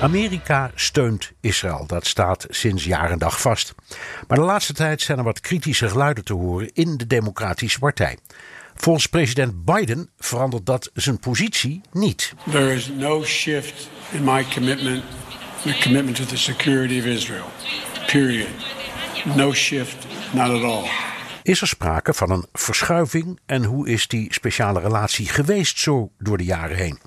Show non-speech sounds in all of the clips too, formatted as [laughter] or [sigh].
Amerika steunt Israël. Dat staat sinds jaar en dag vast. Maar de laatste tijd zijn er wat kritische geluiden te horen in de Democratische Partij. Volgens president Biden verandert dat zijn positie niet. There is no shift in my commitment, the commitment to the security of Israel. Period. No shift, not at all. Is er sprake van een verschuiving en hoe is die speciale relatie geweest zo door de jaren heen?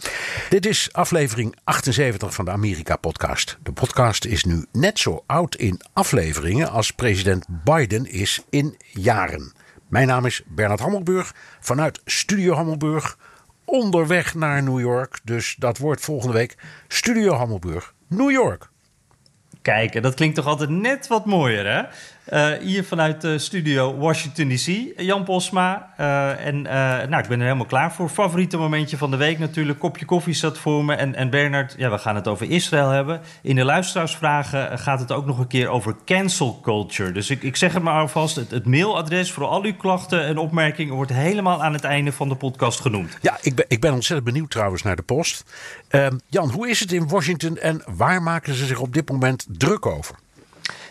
Dit is aflevering 78 van de Amerika-podcast. De podcast is nu net zo oud in afleveringen als president Biden is in jaren. Mijn naam is Bernard Hammelburg vanuit Studio Hammelburg. Onderweg naar New York. Dus dat wordt volgende week Studio Hammelburg, New York. Kijk, dat klinkt toch altijd net wat mooier, hè? Uh, hier vanuit de studio Washington DC, Jan Posma. Uh, en uh, nou, ik ben er helemaal klaar voor. Favoriete momentje van de week natuurlijk. Kopje koffie zat voor me. En, en Bernard, ja, we gaan het over Israël hebben. In de luisteraarsvragen gaat het ook nog een keer over cancel culture. Dus ik, ik zeg het maar alvast. Het, het mailadres voor al uw klachten en opmerkingen... wordt helemaal aan het einde van de podcast genoemd. Ja, ik ben, ik ben ontzettend benieuwd trouwens naar de post. Ehm, Jan, hoe is het in Washington en waar maken ze zich op dit moment druk over?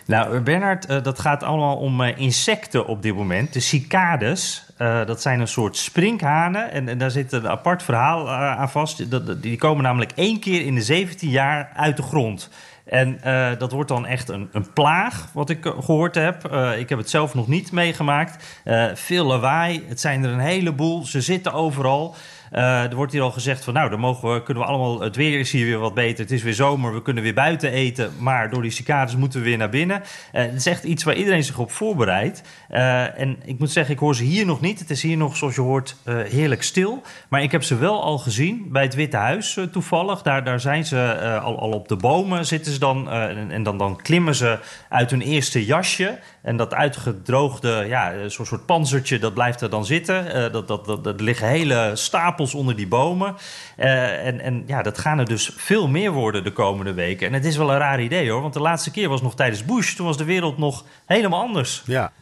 Nou, Bernard, uh, dat gaat allemaal om uh, insecten op dit moment. De cicades, uh, dat zijn een soort sprinkhanen. En, en, daar zit een apart verhaal aan vast. Die komen namelijk één keer in de 17 jaar uit de grond. En dat wordt dan echt een, een plaag, wat ik gehoord heb. ik heb het zelf nog niet meegemaakt. veel lawaai, het zijn er een heleboel. Ze zitten overal. Uh, er wordt hier al gezegd van nou, dan mogen we, kunnen we allemaal. Het weer is hier weer wat beter. Het is weer zomer. We kunnen weer buiten eten. Maar door die cicades moeten we weer naar binnen. Uh, het is echt iets waar iedereen zich op voorbereidt. Uh, en ik moet zeggen, ik hoor ze hier nog niet. Het is hier nog, zoals je hoort, heerlijk stil. Maar ik heb ze wel al gezien bij het Witte Huis toevallig. Daar, daar zijn ze al, al op de bomen zitten ze dan. en, en dan, dan klimmen ze uit hun eerste jasje. En dat uitgedroogde, ja, zo'n soort panzertje, dat blijft er dan zitten. Uh, dat, dat, dat, dat liggen hele stapels onder die bomen. Uh, en, en ja, dat gaan er dus veel meer worden de komende weken. En het is wel een raar idee hoor, want de laatste keer was nog tijdens Bush. Toen was de wereld nog helemaal anders. Ja,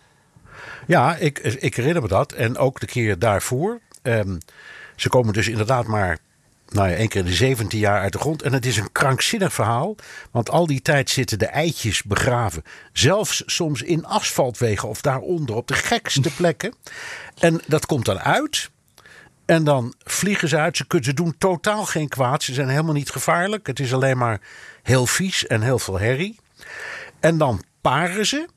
ja ik, ik herinner me dat. En ook de keer daarvoor. Um, ze komen dus inderdaad maar nou ja, één keer in de 17 jaar uit de grond. En het is een krankzinnig verhaal. Want al die tijd zitten de eitjes begraven. Zelfs soms in asfaltwegen of daaronder op de gekste [laughs] plekken. En dat komt dan uit. En dan vliegen ze uit. Ze, ze doen totaal geen kwaad. Ze zijn helemaal niet gevaarlijk. Het is alleen maar heel vies en heel veel herrie. En dan paren ze.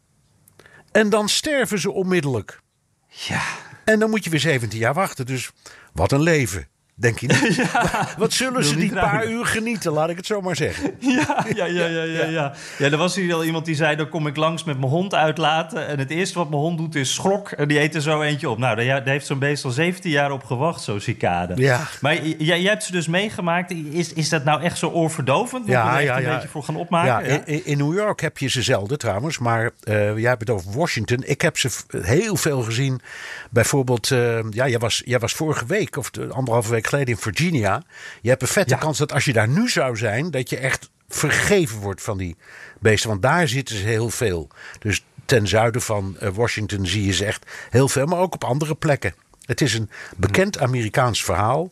En dan sterven ze onmiddellijk. Ja. En dan moet je weer 17 jaar wachten. Dus wat een leven. Denk je niet? [laughs] Ja, Wat zullen ze die paar uur genieten, laat ik het zo maar zeggen. [laughs] Ja, ja, ja, ja, ja. ja. ja er was hier al iemand die zei, dan kom ik langs met mijn hond uitlaten. En het eerste wat mijn hond doet is schrok. En die eet er zo eentje op. Nou, daar heeft zo'n beest al 17 jaar op gewacht, zo'n cicade. Ja. Maar jij, jij hebt ze dus meegemaakt. Is, is dat nou echt zo oorverdovend? Moet ja, ja, ja. een beetje voor gaan opmaken? Ja, in, in, New York heb je ze zelden trouwens. Maar uh, jij hebt het over Washington. Ik heb ze heel veel gezien. Bijvoorbeeld, uh, ja, jij was, jij was vorige week of de, anderhalve week geleden in Virginia. Je hebt een vette kans dat als je daar nu zou zijn, dat je echt vergeven wordt van die beesten. Want daar zitten ze heel veel. Dus ten zuiden van uh, Washington zie je ze echt heel veel, maar ook op andere plekken. Het is een bekend Amerikaans verhaal.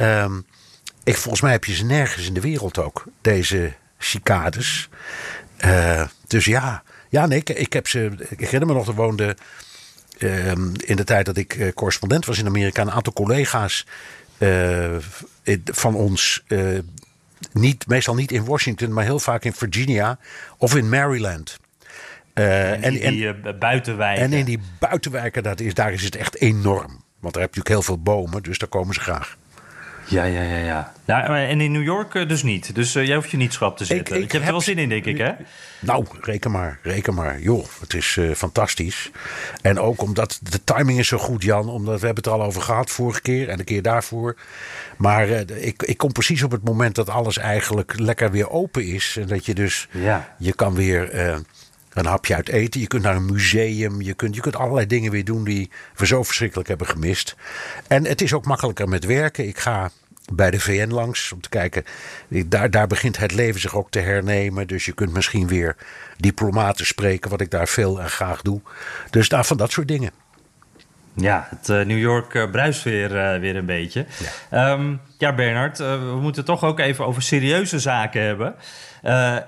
Um, ik, volgens mij heb je ze nergens in de wereld ook, deze cicades. Uh, dus ja, ja nee, ik, ik, heb ze. Ik herinner me nog, er woonde. Uh, in de tijd dat ik uh, correspondent was in Amerika, een aantal collega's van ons. Uh, niet, meestal niet in Washington, maar heel vaak in Virginia of in Maryland. Uh, en, die, en, die buitenwijken. En in die buitenwijken, dat is, daar is het echt enorm. Want daar heb je natuurlijk heel veel bomen, dus daar komen ze graag. Ja, ja, ja, ja. ja en in New York dus niet. Dus jij hoeft je niet schrap te zetten. Ik, ik, je hebt er wel zin in, denk ik, hè? Nou, reken maar, reken maar. Joh, het is fantastisch. En ook omdat de timing is zo goed, Jan. Omdat we hebben het er al over gehad vorige keer en de keer daarvoor. Maar ik, ik kom precies op het moment dat alles eigenlijk lekker weer open is. En dat je dus, ja. je kan weer een hapje uit eten. Je kunt naar een museum. Je kunt, je kunt allerlei dingen weer doen die we zo verschrikkelijk hebben gemist. En het is ook makkelijker met werken. Ik ga bij de VN langs om te kijken. Daar, daar begint het leven zich ook te hernemen. Dus je kunt misschien weer diplomaten spreken, wat ik daar veel en graag doe. Dus daar van dat soort dingen. Ja, het uh, New York uh, bruist weer, uh, weer een beetje. Ja, um, ja Bernard, we moeten toch ook even over serieuze zaken hebben.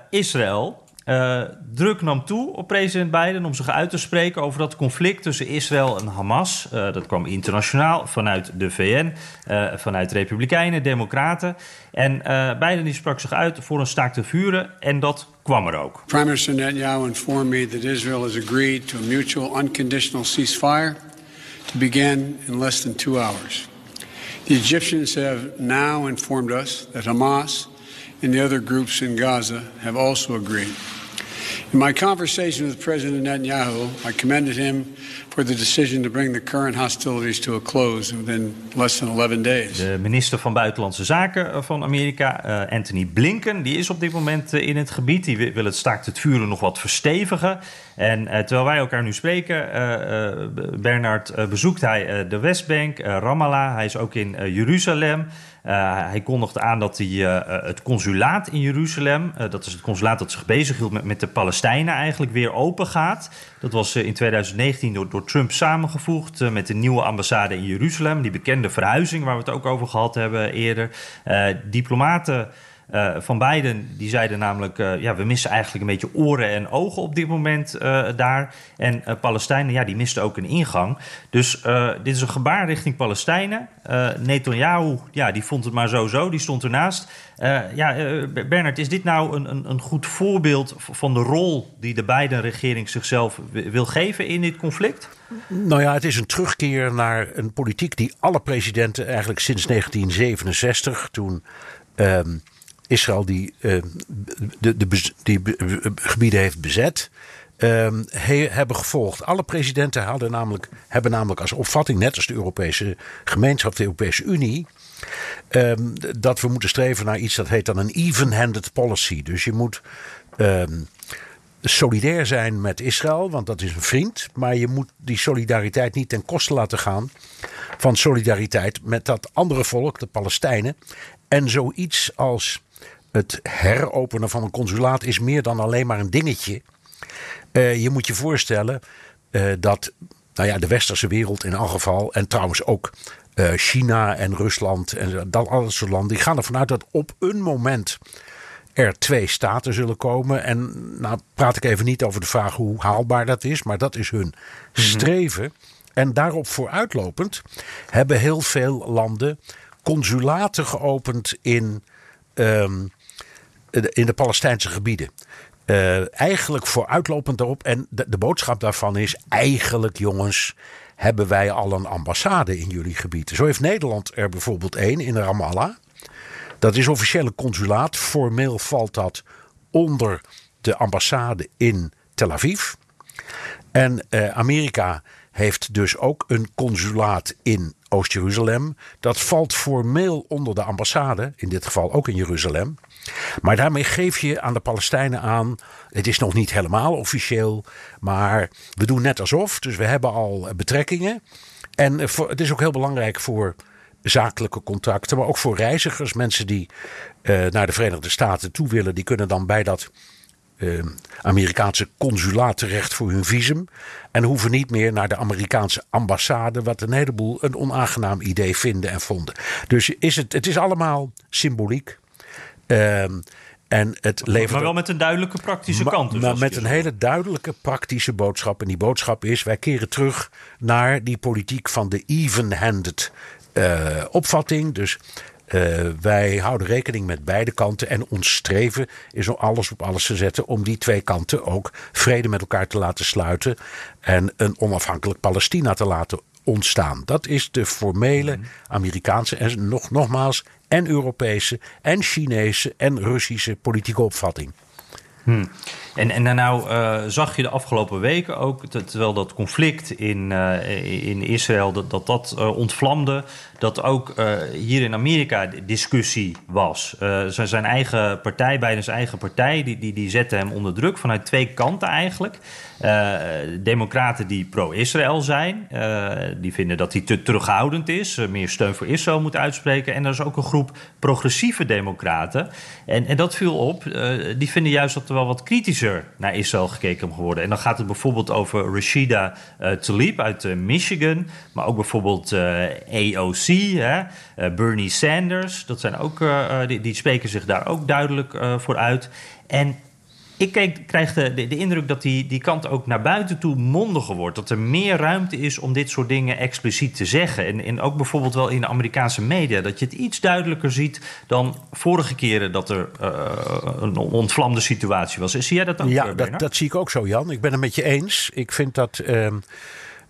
Israël, uh, druk nam toe op president Biden om zich uit te spreken over dat conflict tussen Israël en Hamas. Uh, dat kwam internationaal vanuit de VN, eh, vanuit Republikeinen, Democraten. En Biden die sprak zich uit voor een staakt te vuren en dat kwam er ook. Prime Minister Netanyahu informed me that Israel has agreed to a mutual unconditional ceasefire to begin in less than two hours. The Egyptians have now informed us that Hamas and the other groups in Gaza have also agreed. In my conversation with President Netanyahu, I commended him for the decision to bring the current hostilities to a close within less than 11 days. De minister van Buitenlandse Zaken van Amerika, uh, Anthony Blinken, die is op dit moment uh, in het gebied. Die wil het staakt het vuren nog wat verstevigen. En terwijl wij elkaar nu spreken, Bernard, bezoekt hij de Westbank, Ramallah. Hij is ook in Jeruzalem. Hij kondigde aan dat hij het consulaat in Jeruzalem, dat is het consulaat dat zich bezighield met, met de Palestijnen, eigenlijk weer open gaat. Dat was in 2019 door, door Trump samengevoegd met de nieuwe ambassade in Jeruzalem. Die bekende verhuizing waar we het ook over gehad hebben eerder. diplomaten uh, van beiden die zeiden namelijk, uh, ja, we missen eigenlijk een beetje oren en ogen op dit moment uh, daar. En Palestijnen, ja, die misten ook een ingang. Dus dit is een gebaar richting Palestijnen. Netanyahu, ja, die vond het maar zo-zo, die stond ernaast. ja, Bernard, is dit nou een, een, een, goed voorbeeld van de rol die de beide regering zichzelf wil geven in dit conflict? Nou ja, het is een terugkeer naar een politiek die alle presidenten eigenlijk sinds 1967, toen. Um, Israël die, uh, de, de, die gebieden heeft bezet. Uh, hebben gevolgd. Alle presidenten hadden namelijk, hebben namelijk als opvatting, net als de Europese gemeenschap, de Europese Unie, um, dat we moeten streven naar iets dat heet dan een even-handed policy. Dus je moet solidair zijn met Israël, want dat is een vriend. Maar je moet die solidariteit niet ten koste laten gaan van solidariteit met dat andere volk, de Palestijnen. En zoiets als het heropenen van een consulaat is meer dan alleen maar een dingetje. Uh, je moet je voorstellen uh, dat nou ja, de westerse wereld in elk geval, en trouwens ook uh, China en Rusland en dat soort landen, die gaan ervan uit dat op een moment er twee staten zullen komen. En nou praat ik even niet over de vraag hoe haalbaar dat is, maar dat is hun mhm. streven. En daarop vooruitlopend hebben heel veel landen consulaten geopend in um, in de Palestijnse gebieden. Uh, eigenlijk vooruitlopend daarop. En de, boodschap daarvan is: eigenlijk, jongens, hebben wij al een ambassade in jullie gebieden. Zo heeft Nederland er bijvoorbeeld één in Ramallah. Dat is officiële consulaat. Formeel valt dat onder de ambassade in Tel Aviv. En uh, Amerika heeft dus ook een consulaat in Oost-Jeruzalem. Dat valt formeel onder de ambassade, in dit geval ook in Jeruzalem. Maar daarmee geef je aan de Palestijnen aan. Het is nog niet helemaal officieel, maar we doen net alsof. Dus we hebben al betrekkingen. En het is ook heel belangrijk voor zakelijke contacten, maar ook voor reizigers. Mensen die uh, naar de Verenigde Staten toe willen, die kunnen dan bij dat Amerikaanse consulaat terecht voor hun visum. En hoeven niet meer naar de Amerikaanse ambassade, wat een heleboel een onaangenaam idee vinden en vonden. Dus is het, het is allemaal symboliek. Um, en het levert maar wel met een duidelijke praktische kant. Dus maar met een hele duidelijke praktische boodschap. En die boodschap is: wij keren terug naar die politiek van de even-handed uh, opvatting. Dus uh, wij houden rekening met beide kanten. En ons streven is om alles op alles te zetten. om die twee kanten ook vrede met elkaar te laten sluiten. en een onafhankelijk Palestina te laten ontstaan. Dat is de formele Amerikaanse en nog, nogmaals en Europese en Chinese en Russische politieke opvatting. Hmm. En, en nou uh, zag je de afgelopen weken ook, terwijl dat conflict in, uh, in Israël, dat dat, dat uh, ontvlamde, dat ook hier in Amerika discussie was. zijn eigen partij, zijn eigen partij, die, die, die zette hem onder druk vanuit twee kanten eigenlijk. democraten die pro-Israël zijn, die vinden dat hij te terughoudend is, meer steun voor Israël moet uitspreken. En er is ook een groep progressieve democraten. En, en dat viel op, die vinden juist dat er wel wat kritischer naar Israël gekeken geworden. En dan gaat het bijvoorbeeld over Rashida uh, Tlaib uit uh, Michigan, maar ook bijvoorbeeld uh, AOC, hè, Bernie Sanders. Dat zijn ook, die, die, spreken zich daar ook duidelijk voor uit. En ik krijg de, de, de, indruk dat die, die kant ook naar buiten toe mondiger wordt. Dat er meer ruimte is om dit soort dingen expliciet te zeggen. En, en ook bijvoorbeeld wel in de Amerikaanse media. Dat je het iets duidelijker ziet dan vorige keren dat er uh, een ontvlamde situatie was. Zie jij dat ook? Ja, eh, dat, dat, zie ik ook zo, Jan. Ik ben het met je eens. Ik vind dat. Uh,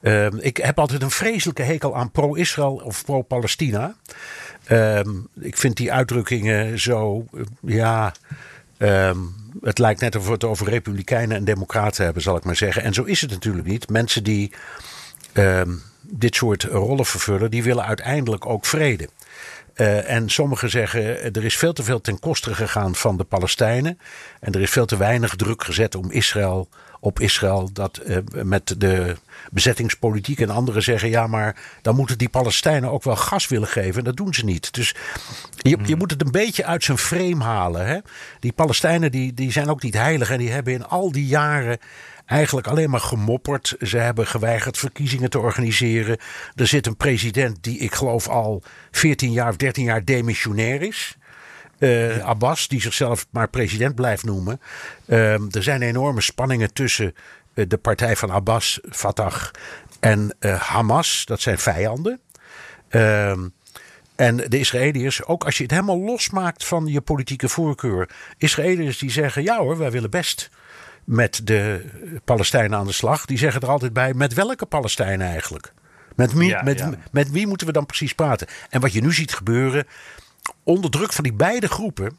uh, ik heb altijd een vreselijke hekel aan pro-Israël of pro-Palestina. Ehm, ik vind die uitdrukkingen zo. ja. Um, het lijkt net of we het over republikeinen en democraten hebben, zal ik maar zeggen. En zo is het natuurlijk niet. Mensen die uh, dit soort rollen vervullen, die willen uiteindelijk ook vrede. Uh, en sommigen zeggen er is veel te veel ten koste gegaan van de Palestijnen. En er is veel te weinig druk gezet om Israël, op Israël dat uh, met de bezettingspolitiek. En anderen zeggen ja, maar dan moeten die Palestijnen ook wel gas willen geven. En dat doen ze niet. Dus je, je hmm. moet het een beetje uit zijn frame halen. Hè? Die Palestijnen die, die zijn ook niet heilig. En die hebben in al die jaren eigenlijk alleen maar gemopperd. Ze hebben geweigerd verkiezingen te organiseren. Er zit een president die ik geloof al 14 jaar of 13 jaar demissionair is. Uh, Abbas, die zichzelf maar president blijft noemen. Uh, er zijn enorme spanningen tussen uh, de partij van Abbas, Fatah en eh, Hamas. Dat zijn vijanden. Ehm, en de Israëliërs, ook als je het helemaal losmaakt van je politieke voorkeur. Israëliërs die zeggen: ja hoor, wij willen best met de Palestijnen aan de slag. Die zeggen er altijd bij: met welke Palestijnen eigenlijk? Met wie, met, met wie moeten we dan precies praten? En wat je nu ziet gebeuren onder druk van die beide groepen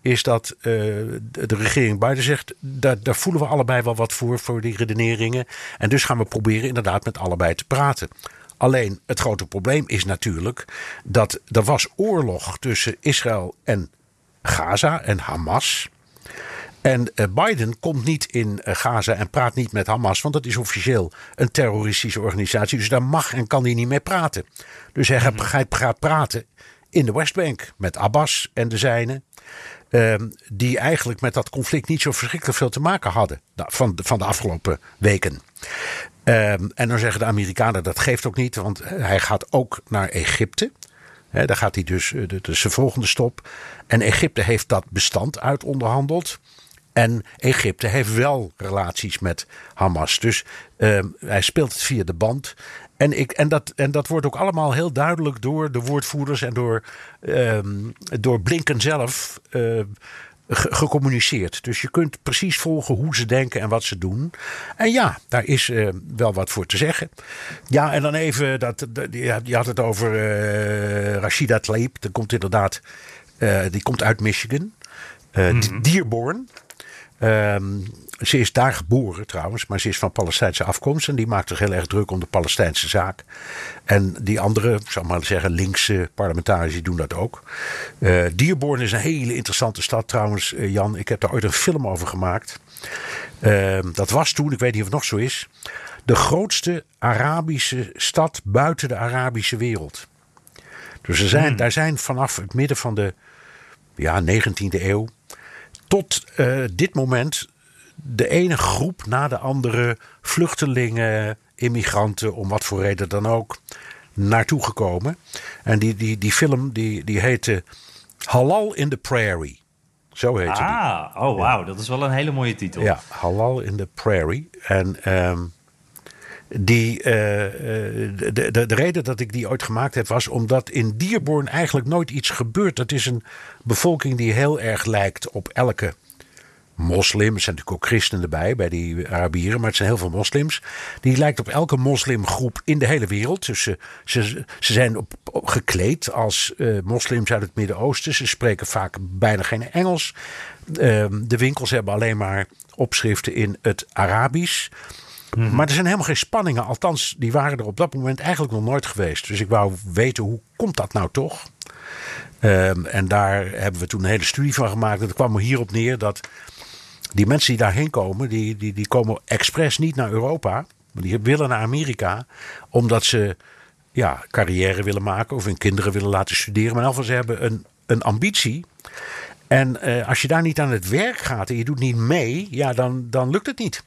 is dat uh, de regering buiten zegt, daar, daar voelen we allebei wel wat voor, voor die redeneringen. En dus gaan we proberen inderdaad met allebei te praten. Alleen het grote probleem is natuurlijk dat er was oorlog tussen Israël en Gaza en Hamas. En uh, Biden komt niet in uh, Gaza en praat niet met Hamas, want dat is officieel een terroristische organisatie. Dus daar mag en kan hij niet mee praten. Dus hij gaat, gaat praten in de Westbank met Abbas en de zijnen. Ehm, die eigenlijk met dat conflict niet zo verschrikkelijk veel te maken hadden van de, van de afgelopen weken. Ehm, en dan zeggen de Amerikanen dat geeft ook niet, want hij gaat ook naar Egypte. daar gaat hij dus, eh, de, de, volgende stop. En Egypte heeft dat bestand uit onderhandeld. En Egypte heeft wel relaties met Hamas. Dus uh, hij speelt het via de band. En, ik, en, dat, en dat wordt ook allemaal heel duidelijk door de woordvoerders en door, um, door Blinken zelf uh, gecommuniceerd. Dus je kunt precies volgen hoe ze denken en wat ze doen. En ja, daar is uh, wel wat voor te zeggen. Ja, en dan even, dat, je had het over uh, Rashida Tlaib. Dat komt inderdaad, die komt uit Michigan. Mm -hmm. Dearborn. Um, ze is daar geboren trouwens, maar ze is van Palestijnse afkomst. En die maakt zich heel erg druk om de Palestijnse zaak. En die andere, ik zal maar zeggen, linkse parlementariërs, doen dat ook. Uh, Dierborn is een hele interessante stad trouwens, uh, Jan. Ik heb daar ooit een film over gemaakt. Uh, dat was toen, ik weet niet of het nog zo is, de grootste Arabische stad buiten de Arabische wereld. Dus er zijn, hmm. daar zijn vanaf het midden van de ja, 19e eeuw tot uh, dit moment de ene groep na de andere vluchtelingen, immigranten, om wat voor reden dan ook, naartoe gekomen. En die, die, die film die, die heette Halal in the Prairie. Zo heette ah, die. oh wauw, dat is wel een hele mooie titel. Ja, Halal in the Prairie. En um, die, uh, de, de, de reden dat ik die ooit gemaakt heb was omdat in Dierborn eigenlijk nooit iets gebeurt. Dat is een bevolking die heel erg lijkt op elke moslim. Er zijn natuurlijk ook christenen erbij, bij die Arabieren. Maar het zijn heel veel moslims. Die lijkt op elke moslimgroep in de hele wereld. Dus ze, ze, ze zijn op, gekleed als uh, moslims uit het Midden-Oosten. Ze spreken vaak bijna geen Engels. Uh, de winkels hebben alleen maar opschriften in het Arabisch. Mm-hmm. Maar er zijn helemaal geen spanningen. Althans, die waren er op dat moment eigenlijk nog nooit geweest. Dus ik wou weten, hoe komt dat nou toch? Um, en daar hebben we toen een hele studie van gemaakt. En dat kwam er hierop neer dat die mensen die daarheen komen, die, die, die komen expres niet naar Europa. Die willen naar Amerika, omdat ze ja, carrière willen maken of hun kinderen willen laten studeren. Maar in ieder ze hebben een, een ambitie. En uh, als je daar niet aan het werk gaat en je doet niet mee, ja, dan, dan lukt het niet.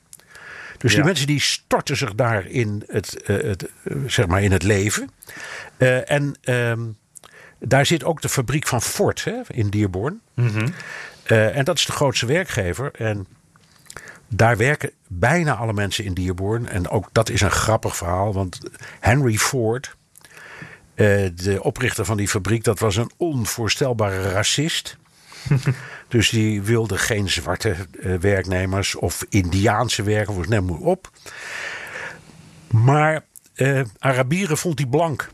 Dus ja. die mensen die storten zich daar in het, uh, het, uh, zeg maar in het leven. en um, daar zit ook de fabriek van Ford hè, in Dierborn. Mm -hmm. Uh, en dat is de grootste werkgever. En daar werken bijna alle mensen in Dierborn. En ook dat is een grappig verhaal. Want Henry Ford, de oprichter van die fabriek, dat was een onvoorstelbare racist. [laughs] dus die wilde geen zwarte uh, werknemers of Indiaanse werknemers. Neem maar op. Maar Arabieren vond hij blank.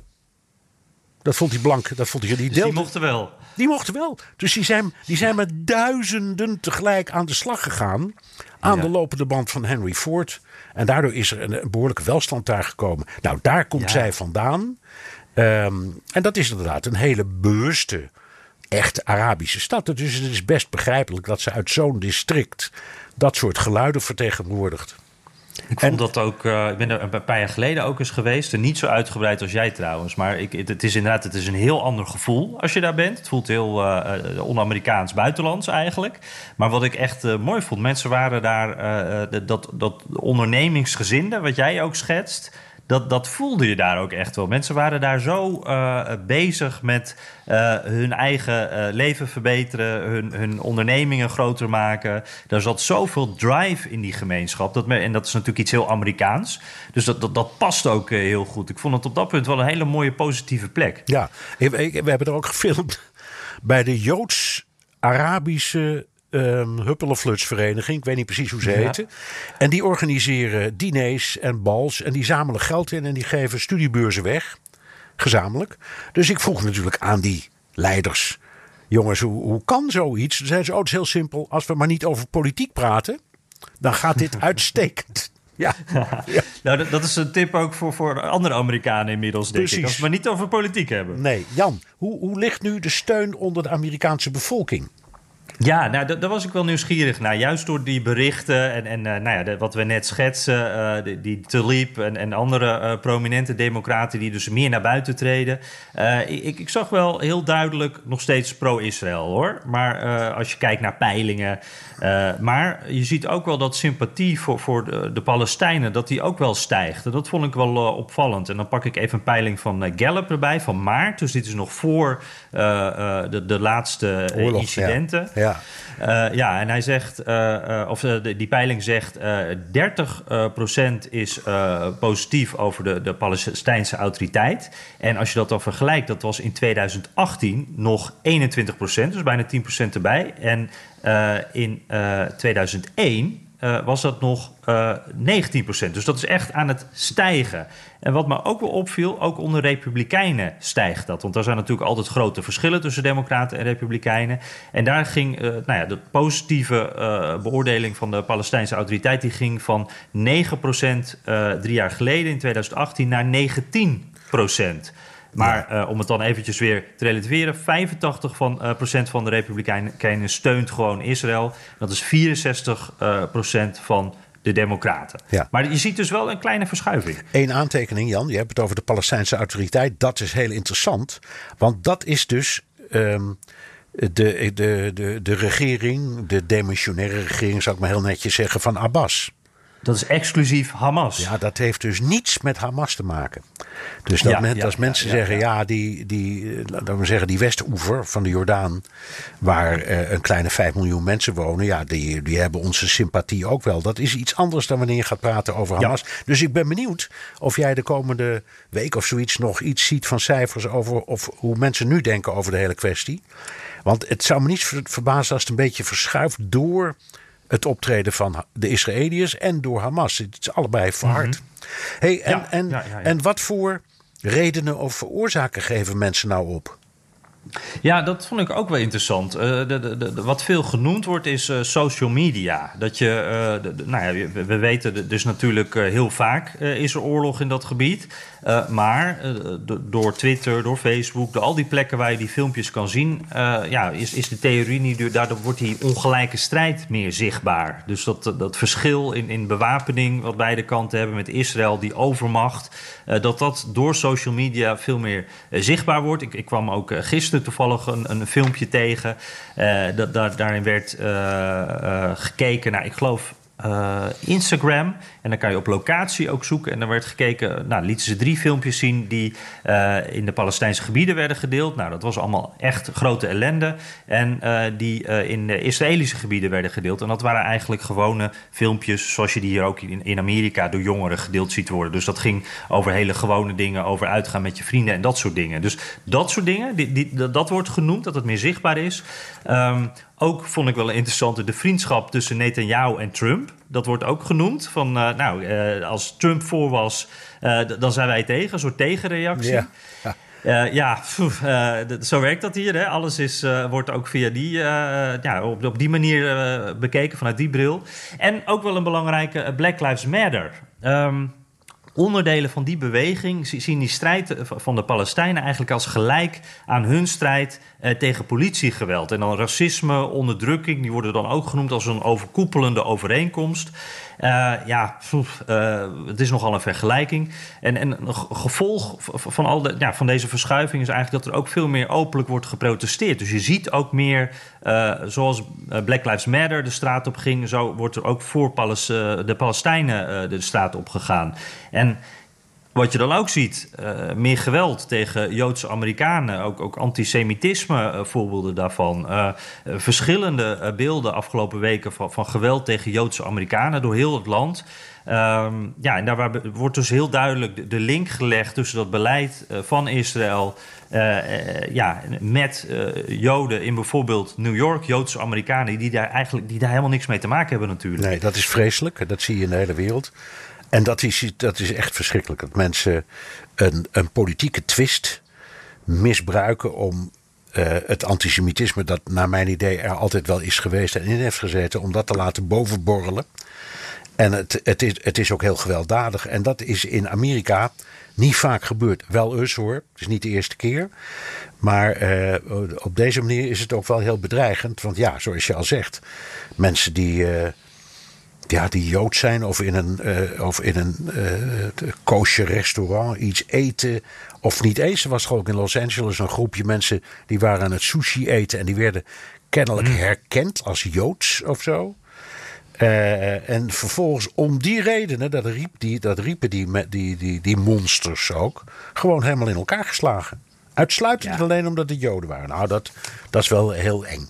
Dat vond hij blank. Dat vond hij, die, dus die mochten wel. Die mochten wel. Dus die zijn, die zijn met duizenden tegelijk aan de slag gegaan. Aan ja. de lopende band van Henry Ford. En daardoor is er een, een behoorlijke welstand daar gekomen. Nou, daar komt ja. zij vandaan. Um, en dat is inderdaad een hele bewuste, echt Arabische stad. Dus het is best begrijpelijk dat ze uit zo'n district dat soort geluiden vertegenwoordigt. Ik vond dat ook. Uh, ik ben er een paar jaar geleden ook eens geweest. En niet zo uitgebreid als jij trouwens. Maar ik, het is inderdaad het is een heel ander gevoel als je daar bent. Het voelt heel uh, on-Amerikaans buitenlands eigenlijk. Maar wat ik echt uh, mooi vond, mensen waren daar. dat, dat ondernemingsgezinde, wat jij ook schetst dat, dat voelde je daar ook echt wel. Mensen waren daar zo uh, bezig met uh, hun eigen uh, leven verbeteren, hun, hun ondernemingen groter maken. Daar zat zoveel drive in die gemeenschap. Dat en dat is natuurlijk iets heel Amerikaans. Dus dat, dat, dat past ook heel goed. Ik vond het op dat punt wel een hele mooie positieve plek. Ja, we hebben er ook gefilmd bij de Joods-Arabische um, Huppelenflutsvereniging. Ik weet niet precies hoe ze ja. heten. En die organiseren diners en bals. En die zamelen geld in en die geven studiebeurzen weg. Gezamenlijk. Dus ik vroeg natuurlijk aan die leiders. Jongens, hoe, hoe kan zoiets? Toen zeiden ze, oh, heel simpel. Als we maar niet over politiek praten, dan gaat dit [laughs] uitstekend. Ja. ja. nou, dat, dat, is een tip ook voor, voor andere Amerikanen inmiddels, denk Precies. ik. Als we maar niet over politiek hebben. Nee, Jan, hoe, hoe ligt nu de steun onder de Amerikaanse bevolking? Ja, nou, daar was ik wel nieuwsgierig naar. Juist door die berichten en, en uh, nou ja, de, wat we net schetsen, uh, die, die Talib en, en andere uh, prominente democraten die dus meer naar buiten treden. ik, ik zag wel heel duidelijk nog steeds pro-Israël hoor. Maar als je kijkt naar peilingen. maar je ziet ook wel dat sympathie voor, voor de, de, Palestijnen, dat die ook wel stijgt. En dat vond ik wel opvallend. En dan pak ik even een peiling van Gallup erbij, van maart. Dus dit is nog voor de, de laatste incidenten. Ja. Ja. Uh, ja, en hij zegt, uh, uh, of die peiling zegt, 30% is positief over de, de Palestijnse autoriteit. En als je dat dan vergelijkt, dat was in 2018 nog 21%, dus bijna 10% erbij. En in 2001 uh, was dat nog uh, 19%. Dus dat is echt aan het stijgen. En wat me ook wel opviel, ook onder Republikeinen stijgt dat. Want er zijn natuurlijk altijd grote verschillen tussen Democraten en Republikeinen. En daar ging uh, nou ja, de positieve beoordeling van de Palestijnse autoriteit... die ging van 9% drie jaar geleden, in 2018, naar 19%. Maar ja. uh, om het dan eventjes weer te relativeren, 85 van, uh, procent van de Republikeinen steunt gewoon Israël. Dat is 64 uh, procent van de Democraten. Ja. Maar je ziet dus wel een kleine verschuiving. Eén aantekening, Jan. Je hebt het over de Palestijnse autoriteit. Dat is heel interessant. Want dat is dus. Um, de, de, de, de regering, de demissionaire regering, zou ik maar heel netjes zeggen, van Abbas. Dat is exclusief Hamas. Ja, dat heeft dus niets met Hamas te maken. Dus dat Ja, men, ja, als ja, mensen zeggen, ja. die, die, eh, laten we zeggen, die Westoever van de Jordaan, waar eh, een kleine 5 miljoen mensen wonen, ja, die, die hebben onze sympathie ook wel. Dat is iets anders dan wanneer je gaat praten over. Hamas. Dus ik ben benieuwd of jij de komende week of zoiets nog iets ziet van cijfers over of hoe mensen nu denken over de hele kwestie. Want het zou me niet ver- verbazen als het een beetje verschuift door het optreden van de Israëliërs en door Hamas. Het is allebei verhard. hey, en, Ja, en, ja, ja, ja. en wat voor redenen of oorzaken geven mensen nou op? Ja, dat vond ik ook wel interessant. Eh, de, de, de- wat veel genoemd wordt is eh, social media. Dat je, eh, nou ja, we, we weten dus natuurlijk heel vaak is er oorlog in dat gebied. Eh, maar eh, do- door Twitter, door Facebook, door al die plekken waar je die filmpjes kan zien, eh, ja, is, is de theorie niet, daardoor wordt die ongelijke strijd meer zichtbaar. Dus dat, dat verschil in, in bewapening wat beide kanten hebben met Israël, die overmacht, dat dat door social media veel meer zichtbaar wordt. Ik, ik kwam ook gisteren toevallig een, een filmpje tegen. dat, daar- daarin werd gekeken naar, ik geloof, eh, Instagram. En dan kan je op locatie ook zoeken. En dan werd gekeken, nou, lieten ze drie filmpjes zien die eh, in de Palestijnse gebieden werden gedeeld. Nou, dat was allemaal echt grote ellende. En eh, die in de Israëlische gebieden werden gedeeld. En dat waren eigenlijk gewone filmpjes, zoals je die hier ook in, in Amerika door jongeren gedeeld ziet worden. Dus dat ging over hele gewone dingen, over uitgaan met je vrienden en dat soort dingen. Dus dat soort dingen, dat wordt genoemd, dat het meer zichtbaar is. Ehm, ook vond ik wel interessant de vriendschap tussen Netanyahu en Trump. Dat wordt ook genoemd. Van, eh, nou, eh, als Trump voor was, eh, dan zijn wij tegen. Een soort tegenreactie. Ja, ja. Ja, pff, d- zo werkt dat hier. Hè. Alles is, wordt ook via die, ja, op, op die manier bekeken, vanuit die bril. En ook wel een belangrijke Black Lives Matter. Ehm, onderdelen van die beweging zi- zien die strijd eh, van de Palestijnen eigenlijk als gelijk aan hun strijd eh, tegen politiegeweld. En dan racisme, onderdrukking, die worden dan ook genoemd als een overkoepelende overeenkomst. Eh, ja, eh, het is nogal een vergelijking. En, en een ge- gevolg van, al de, ja, van deze verschuiving is eigenlijk dat er ook veel meer openlijk wordt geprotesteerd. Dus je ziet ook meer, eh, zoals Black Lives Matter de straat op ging, zo wordt er ook voor de Palestijnen de straat op gegaan. En wat je dan ook ziet, eh, meer geweld tegen Joodse Amerikanen, ook, ook antisemitisme, eh, voorbeelden daarvan. Eh, verschillende beelden afgelopen weken van, van geweld tegen Joodse Amerikanen door heel het land. Ehm, ja, en daar wordt dus heel duidelijk de, link gelegd tussen dat beleid van Israël ja, met Joden in bijvoorbeeld New York, Joodse Amerikanen, die daar eigenlijk die daar helemaal niks mee te maken hebben natuurlijk. Nee, dat is vreselijk. Dat zie je in de hele wereld. En dat is, dat is echt verschrikkelijk. Dat mensen een, een politieke twist misbruiken om eh, het antisemitisme, dat naar mijn idee er altijd wel is geweest en in heeft gezeten, om dat te laten bovenborrelen. En het, het, is, het is ook heel gewelddadig. En dat is in Amerika niet vaak gebeurd. Wel eens hoor. Het is niet de eerste keer. Maar eh, op deze manier is het ook wel heel bedreigend. Want ja, zoals je al zegt. Mensen die, eh, ja, die Jood zijn of in een, eh, of in een eh koosje restaurant iets eten. Of niet eens. Er was geloof ik in Los Angeles een groepje mensen die waren aan het sushi eten. En die werden kennelijk herkend als Joods of zo. Eh, en vervolgens om die redenen, dat, riep die, dat riepen die, die, die, die monsters ook, gewoon helemaal in elkaar geslagen. Uitsluitend Ja. alleen omdat het Joden waren. Nou, dat, dat is wel heel eng.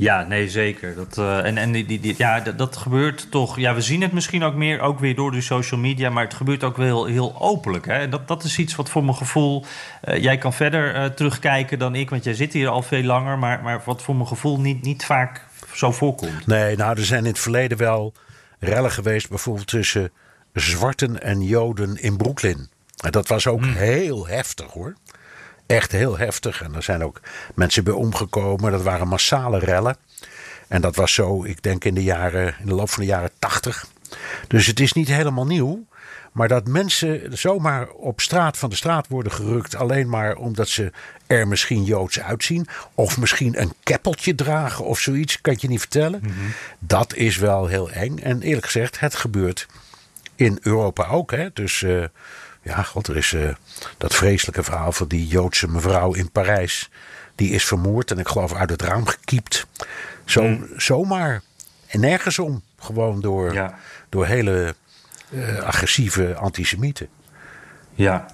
Ja, nee, zeker. Dat, eh, en en die, die, die- ja, dat, dat gebeurt toch. Ja, we zien het misschien ook meer, ook weer door de social media, maar het gebeurt ook wel heel openlijk. Hè? En Dat, dat is iets wat voor mijn gevoel. eh, jij kan verder eh, terugkijken dan ik, want jij zit hier al veel langer, maar, maar wat voor mijn gevoel niet, niet vaak zo voorkomt. Nee, nou, er zijn in het verleden wel rellen geweest, bijvoorbeeld tussen zwarten en Joden in Brooklyn. En dat was ook heel heftig hoor. Echt heel heftig. En er zijn ook mensen bij omgekomen. Dat waren massale rellen. En dat was zo, ik denk in de, jaren, in de loop van de jaren tachtig. Dus het is niet helemaal nieuw. Maar dat mensen zomaar op straat van de straat worden gerukt. alleen maar omdat ze er misschien joods uitzien. of misschien een keppeltje dragen of zoiets. kan je niet vertellen. Dat is wel heel eng. En eerlijk gezegd, het gebeurt in Europa ook. Hè? Dus eh, ja, god, er is eh, dat vreselijke verhaal van die Joodse mevrouw in Parijs. Die is vermoord en ik geloof uit het raam gekiept. Zo, Zomaar. En nergens om. Gewoon door, Ja. door hele eh, agressieve antisemieten. Ja.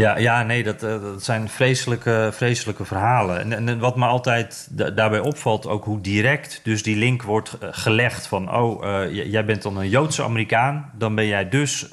Ja, ja, nee, dat, eh, dat zijn vreselijke, vreselijke verhalen. En, wat me altijd da- daarbij opvalt, ook hoe direct dus die link wordt eh, gelegd van... oh, eh, jij bent dan een Joodse Amerikaan, dan ben jij dus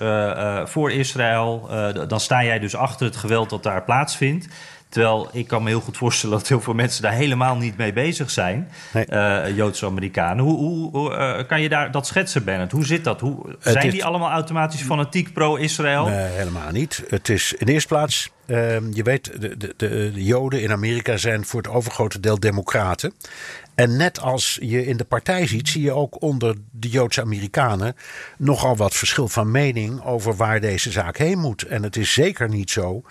voor Israël... dan sta jij dus achter het geweld dat daar plaatsvindt. Terwijl ik kan me heel goed voorstellen dat heel veel mensen daar helemaal niet mee bezig zijn. Nee. eh, Joodse Amerikanen. Hoe, hoe, hoe, eh, kan je daar dat schetsen, Bernard? Hoe zit dat? Hoe, zijn is- die allemaal automatisch fanatiek pro-Israël? Nee, helemaal niet. Het is in eerste plaats, ehm, je weet, de, de, de Joden in Amerika zijn voor het overgrote deel democraten. En net als je in de partij ziet, zie je ook onder de Joodse Amerikanen nogal wat verschil van mening over waar deze zaak heen moet. En het is zeker niet zo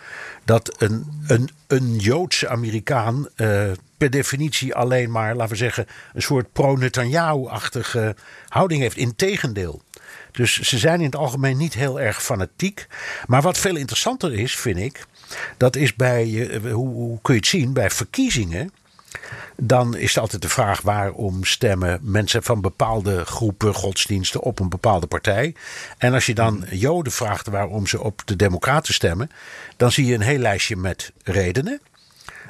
dat een, een, een Joodse Amerikaan eh, per definitie alleen maar, laten we zeggen, een soort pro-Netanyahu-achtige houding heeft. Integendeel. Dus ze zijn in het algemeen niet heel erg fanatiek. Maar wat veel interessanter is, vind ik, dat is bij, eh, hoe, hoe kun je het zien, bij verkiezingen. Dan is het altijd de vraag waarom stemmen mensen van bepaalde groepen godsdiensten op een bepaalde partij. En als je dan Joden vraagt waarom ze op de Democraten stemmen, dan zie je een heel lijstje met redenen.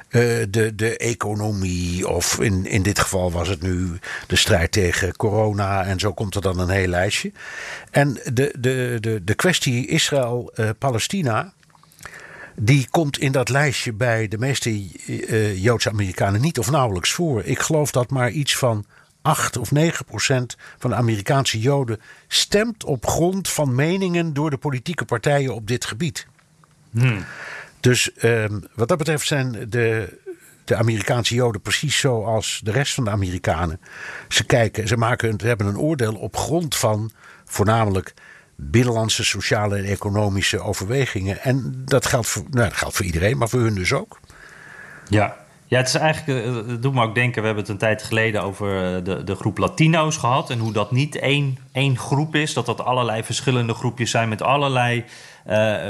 Eh, de, de economie, of in, in dit geval was het nu de strijd tegen corona, en zo komt er dan een heel lijstje. En de, de, de, de kwestie Israël-Palestina, die komt in dat lijstje bij de meeste eh, Joodse Amerikanen niet of nauwelijks voor. Ik geloof dat maar iets van 8 of 9 procent van de Amerikaanse Joden stemt op grond van meningen door de politieke partijen op dit gebied. Dus ehm, wat dat betreft zijn de, de Amerikaanse Joden precies zoals de rest van de Amerikanen. Ze kijken, ze maken, ze hebben een oordeel op grond van voornamelijk binnenlandse sociale en economische overwegingen. En dat geldt voor, nou, dat geldt voor iedereen, maar voor hun dus ook. Ja. Ja, het is eigenlijk, eh, het doet me ook denken, we hebben het een tijd geleden over eh, de, de groep Latino's gehad. En hoe dat niet één, één groep is, dat dat allerlei verschillende groepjes zijn met allerlei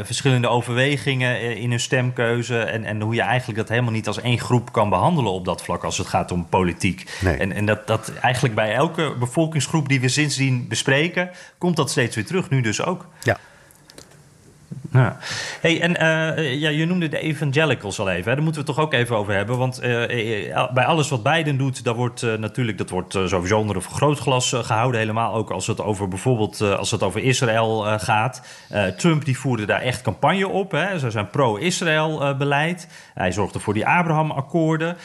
verschillende overwegingen eh, in hun stemkeuze. En, en hoe je eigenlijk dat helemaal niet als één groep kan behandelen op dat vlak als het gaat om politiek. Nee. En, en dat, dat eigenlijk bij elke bevolkingsgroep die we sindsdien bespreken, komt dat steeds weer terug, nu dus ook. Ja. Hey, en eh, ja, je noemde de evangelicals al even. Hè? Daar moeten we het toch ook even over hebben. Want eh, eh, bij alles wat Biden doet, daar wordt natuurlijk dat wordt, sowieso onder een vergrootglas eh, gehouden. Helemaal ook als het over bijvoorbeeld als het over Israël gaat. Trump die voerde daar echt campagne op. Hè? Zijn pro-Israël beleid. Hij zorgde voor die Abraham-akkoorden.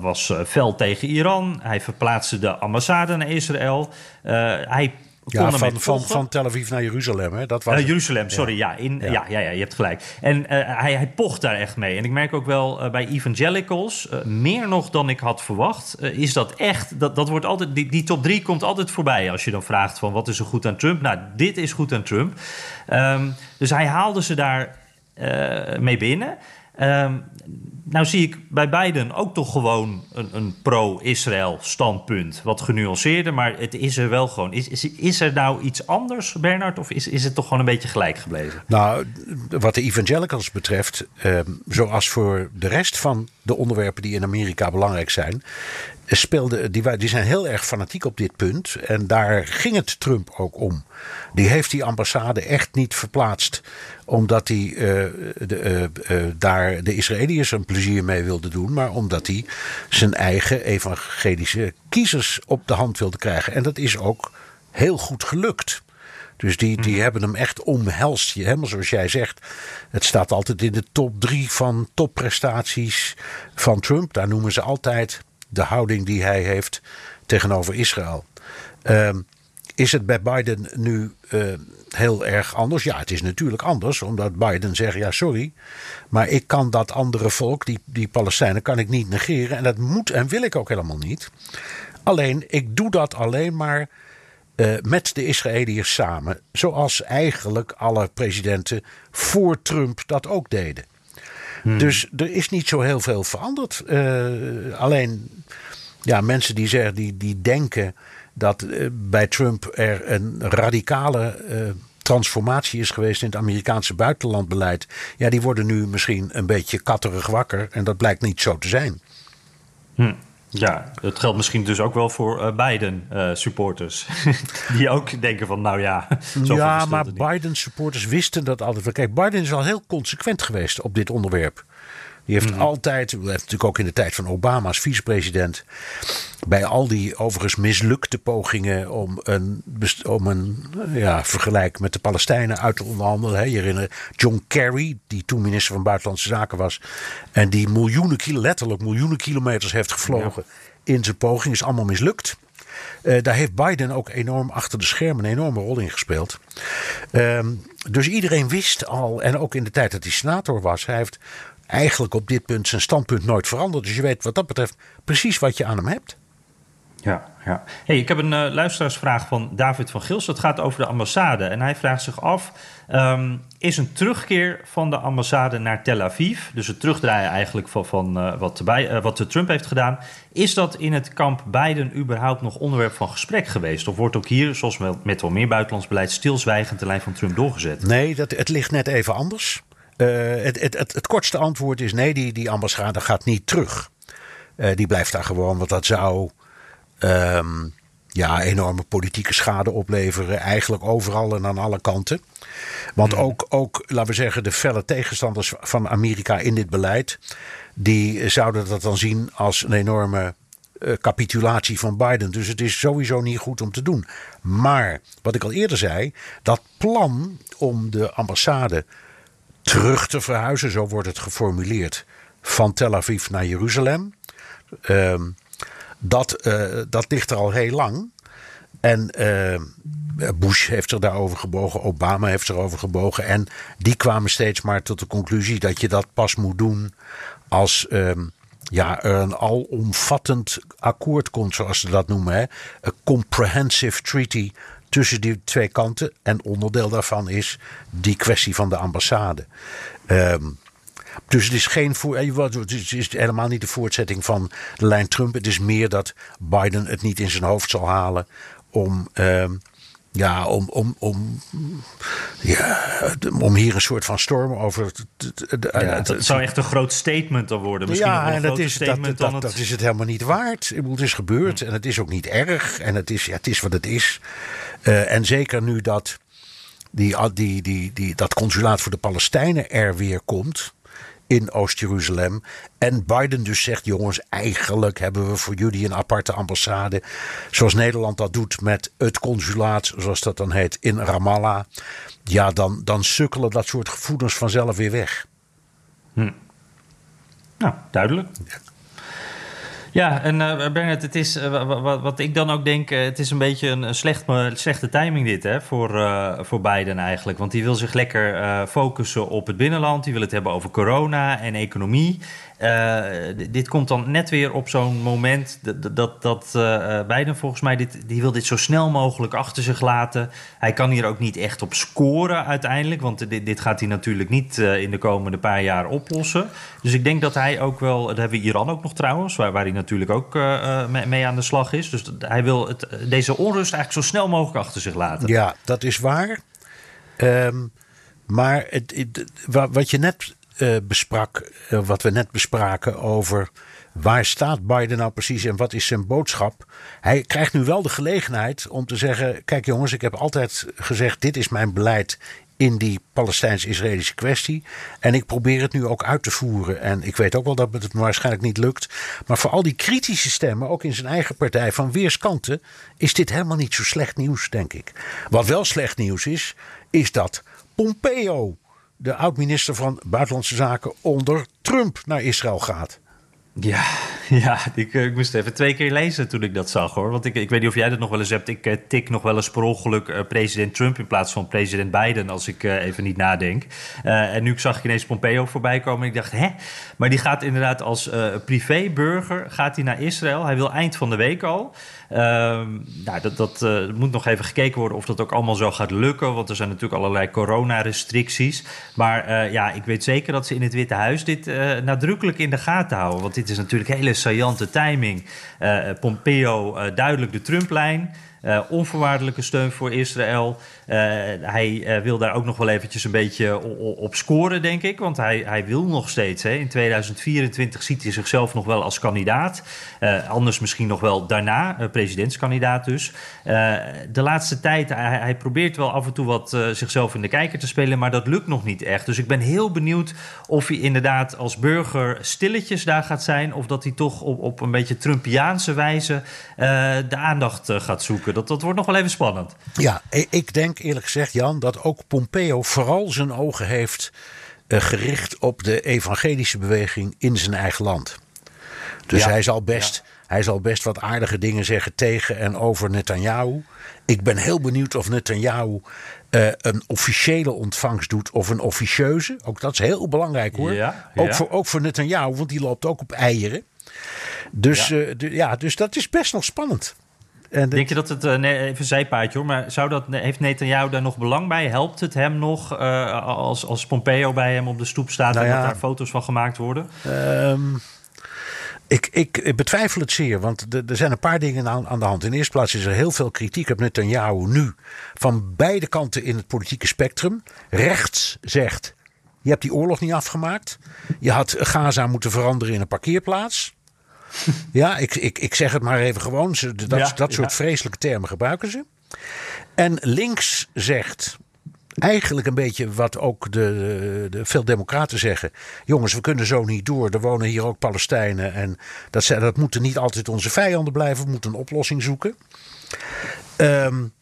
Was fel tegen Iran. Hij verplaatste de ambassade naar Israël. Hij Ja, van, van, van Tel Aviv naar Jeruzalem. Hè? Dat was. Jeruzalem, sorry. Ja, in, ja. Ja. Ja, ja, je hebt gelijk. En eh, hij, hij pocht daar echt mee. En ik merk ook wel eh, bij evangelicals, eh, meer nog dan ik had verwacht, is dat echt, dat, dat wordt altijd, die, die top drie komt altijd voorbij als je dan vraagt van wat is er goed aan Trump? Nou, dit is goed aan Trump. Ehm, dus hij haalde ze daar mee binnen. Ehm, nou zie ik bij Biden ook toch gewoon een, een pro-Israël standpunt. Wat genuanceerder, maar het is er wel gewoon. Is, is, is er nou iets anders, Bernard? Of is, is het toch gewoon een beetje gelijk gebleven? Nou, wat de evangelicals betreft, ehm, zoals voor de rest van de onderwerpen die in Amerika belangrijk zijn, speelde, die, die zijn heel erg fanatiek op dit punt. En daar ging het Trump ook om. Die heeft die ambassade echt niet verplaatst omdat hij eh, eh, eh, daar de Israëliërs een plezier mee wilde doen, maar omdat hij zijn eigen evangelische kiezers op de hand wilde krijgen. En dat is ook heel goed gelukt. Dus die, die hebben hem echt omhelst. Je- Helemaal zoals jij zegt. Het staat altijd in de top drie van topprestaties van Trump. Daar noemen ze altijd de houding die hij heeft tegenover Israël. Ehm, is het bij Biden nu eh, heel erg anders? Ja, het is natuurlijk anders. Omdat Biden zegt, ja sorry. Maar ik kan dat andere volk, die, die Palestijnen, kan ik niet negeren. En dat moet en wil ik ook helemaal niet. Alleen, ik doe dat alleen maar eh, met de Israëliërs samen. Zoals eigenlijk alle presidenten voor Trump dat ook deden. Dus er is niet zo heel veel veranderd. Eh, alleen ja, mensen die, zeggen, die, die denken dat eh, bij Trump er een radicale transformatie is geweest in het Amerikaanse buitenlandbeleid. Ja, die worden nu misschien een beetje katterig wakker. En dat blijkt niet zo te zijn. Ja, dat geldt misschien dus ook wel voor eh, Biden-supporters. [laughs] die ook denken van, nou ja, [laughs] ja, maar niet. Biden-supporters wisten dat altijd wel. Kijk, Biden is al heel consequent geweest op dit onderwerp. Die heeft mhm. altijd, heeft natuurlijk ook in de tijd van Obama als vicepresident, bij al die overigens mislukte pogingen om een, om een ja, vergelijk met de Palestijnen uit te onderhandelen. Hè. Je herinnert John Kerry, die toen minister van Buitenlandse Zaken was, en die miljoenen, letterlijk miljoenen kilometers heeft gevlogen in zijn poging, is allemaal mislukt. Uh, daar heeft Biden ook enorm achter de schermen een enorme rol in gespeeld. Uh, dus iedereen wist al, en ook in de tijd dat hij senator was, hij heeft eigenlijk op dit punt zijn standpunt nooit veranderd. Dus je weet wat dat betreft precies wat je aan hem hebt. Ja, ja. Hey, ik heb een uh, luisteraarsvraag van David van Gils. Dat gaat over de ambassade. En hij vraagt zich af: um, is een terugkeer van de ambassade naar Tel Aviv, dus het terugdraaien eigenlijk van, van uh, wat, bij, uh, wat Trump heeft gedaan, is dat in het kamp Biden überhaupt nog onderwerp van gesprek geweest? Of wordt ook hier, zoals met, met wel meer buitenlands beleid, stilzwijgend de lijn van Trump doorgezet? Nee, dat, het ligt net even anders. Uh, het, het, het, het, kortste antwoord is nee, die, die ambassade gaat niet terug. die blijft daar gewoon, want dat zou um, ja, enorme politieke schade opleveren. Eigenlijk overal en aan alle kanten. Want hmm. ook, ook, laten we zeggen, de felle tegenstanders van Amerika in dit beleid. die zouden dat dan zien als een enorme uh, capitulatie van Biden. Dus het is sowieso niet goed om te doen. Maar wat ik al eerder zei, dat plan om de ambassade terug te verhuizen, zo wordt het geformuleerd, van Tel Aviv naar Jeruzalem. Uh, dat, uh, dat ligt er al heel lang. En uh, Bush heeft er daarover gebogen, Obama heeft erover gebogen. En die kwamen steeds maar tot de conclusie dat je dat pas moet doen als um, ja, er een alomvattend akkoord komt, zoals ze dat noemen. Hè? Een comprehensive treaty tussen die twee kanten. En onderdeel daarvan is die kwestie van de ambassade. Um, dus het is, geen eh, het is helemaal niet de voortzetting van de lijn Trump. Het is meer dat Biden het niet in zijn hoofd zal halen om. Uh, ja, om, om, om, ja, om hier een soort van storm over. Ja, het zou echt een groot statement dan worden. Misschien ja, en dat is, dat, dat, dat, dat, is het helemaal niet waard. Ik bedoel, het is gebeurd en het is ook niet erg. En het is, ja, het is wat het is. Uh, en zeker nu dat die, die, die, die, dat consulaat voor de Palestijnen er weer komt in Oost-Jeruzalem. En Biden dus zegt: jongens, eigenlijk hebben we voor jullie een aparte ambassade. Zoals Nederland dat doet met het consulaat, zoals dat dan heet, in Ramallah. Ja, dan, dan sukkelen dat soort gevoelens vanzelf weer weg. Hm. Nou, duidelijk. Ja, en uh, Bernard, het is, uh, wat, ik dan ook denk, uh, het is een beetje een slecht, slechte timing dit hè, voor, voor Biden eigenlijk. Want die wil zich lekker focussen op het binnenland, die wil het hebben over corona en economie. Uh, dit komt dan net weer op zo'n moment dat, dat, dat uh, Biden volgens mij dit, die wil dit zo snel mogelijk achter zich laten. Hij kan hier ook niet echt op scoren uiteindelijk, want dit, dit gaat hij natuurlijk niet in de komende paar jaar oplossen. Dus ik denk dat hij ook wel, dat hebben we Iran ook nog trouwens, waar, waar hij natuurlijk ook mee, mee, aan de slag is. Dus hij wil het, deze onrust eigenlijk zo snel mogelijk achter zich laten. Ja, dat is waar. Um, maar het, wat je net uh, besprak, uh, wat we net bespraken over waar staat Biden nou precies en wat is zijn boodschap. Hij krijgt nu wel de gelegenheid om te zeggen: kijk jongens, ik heb altijd gezegd dit is mijn beleid in die Palestijns-Israëlische kwestie. En ik probeer het nu ook uit te voeren. En ik weet ook wel dat het waarschijnlijk niet lukt. Maar voor al die kritische stemmen, ook in zijn eigen partij van weerskanten, is dit helemaal niet zo slecht nieuws, denk ik. Wat wel slecht nieuws is, is dat Pompeo de oud-minister van Buitenlandse Zaken onder Trump naar Israël gaat. Ja, [laughs] ja ik, ik, moest even twee keer lezen toen ik dat zag hoor. Want ik, ik weet niet of jij dat nog wel eens hebt. Ik uh, tik nog wel eens per ongeluk uh, president Trump in plaats van president Biden als ik even niet nadenk. en nu zag ik ineens Pompeo voorbij komen en ik dacht, hè? Maar die gaat inderdaad als privéburger gaat hij naar Israël. Hij wil eind van de week al. Ehm, nou, dat, dat uh, moet nog even gekeken worden of dat ook allemaal zo gaat lukken. Want er zijn natuurlijk allerlei coronarestricties. Maar uh, ja, ik weet zeker dat ze in het Witte Huis dit uh, nadrukkelijk in de gaten houden. Want dit is natuurlijk hele saillante timing. Pompeo duidelijk de Trump-lijn. Uh, onvoorwaardelijke steun voor Israël. Uh, hij uh, wil daar ook nog wel eventjes een beetje op scoren, denk ik. Want hij, hij wil nog steeds. Hè. In 2024 ziet hij zichzelf nog wel als kandidaat. anders misschien nog wel daarna, presidentskandidaat dus. de laatste tijd, hij, hij, probeert wel af en toe wat zichzelf in de kijker te spelen. Maar dat lukt nog niet echt. Dus ik ben heel benieuwd of hij inderdaad als burger stilletjes daar gaat zijn. Of dat hij toch op, op een beetje Trumpiaanse wijze de aandacht gaat zoeken dat, dat wordt nog wel even spannend. Ja, ik denk eerlijk gezegd, Jan, dat ook Pompeo vooral zijn ogen heeft uh, gericht op de evangelische beweging in zijn eigen land. Dus hij, zal best, hij zal best wat aardige dingen zeggen tegen en over Netanyahu. Ik ben heel benieuwd of Netanyahu uh, een officiële ontvangst doet of een officieuze. Ook dat is heel belangrijk hoor. Ja, ook, Voor, ook voor Netanyahu, want die loopt ook op eieren. Dus, ja. Uh, ja, dus dat is best nog spannend. En Denk je dat het, uh, nee, even zijpaadje hoor, maar zou dat, heeft Netanyahu daar nog belang bij? Helpt het hem nog uh, als, als Pompeo bij hem op de stoep staat nou en dat daar foto's van gemaakt worden? Um, ik, ik, betwijfel het zeer, want er zijn een paar dingen aan, aan, de hand. In de eerste plaats is er heel veel kritiek op Netanyahu nu van beide kanten in het politieke spectrum. Rechts zegt, je hebt die oorlog niet afgemaakt. Je had Gaza moeten veranderen in een parkeerplaats. [laughs] Ja, ik, ik, ik zeg het maar even gewoon. Dat, dat soort vreselijke termen gebruiken ze. En links zegt eigenlijk een beetje wat ook de, de, veel democraten zeggen. Jongens, we kunnen zo niet door. Er wonen hier ook Palestijnen. En dat, dat moeten niet altijd onze vijanden blijven. We moeten een oplossing zoeken. Um,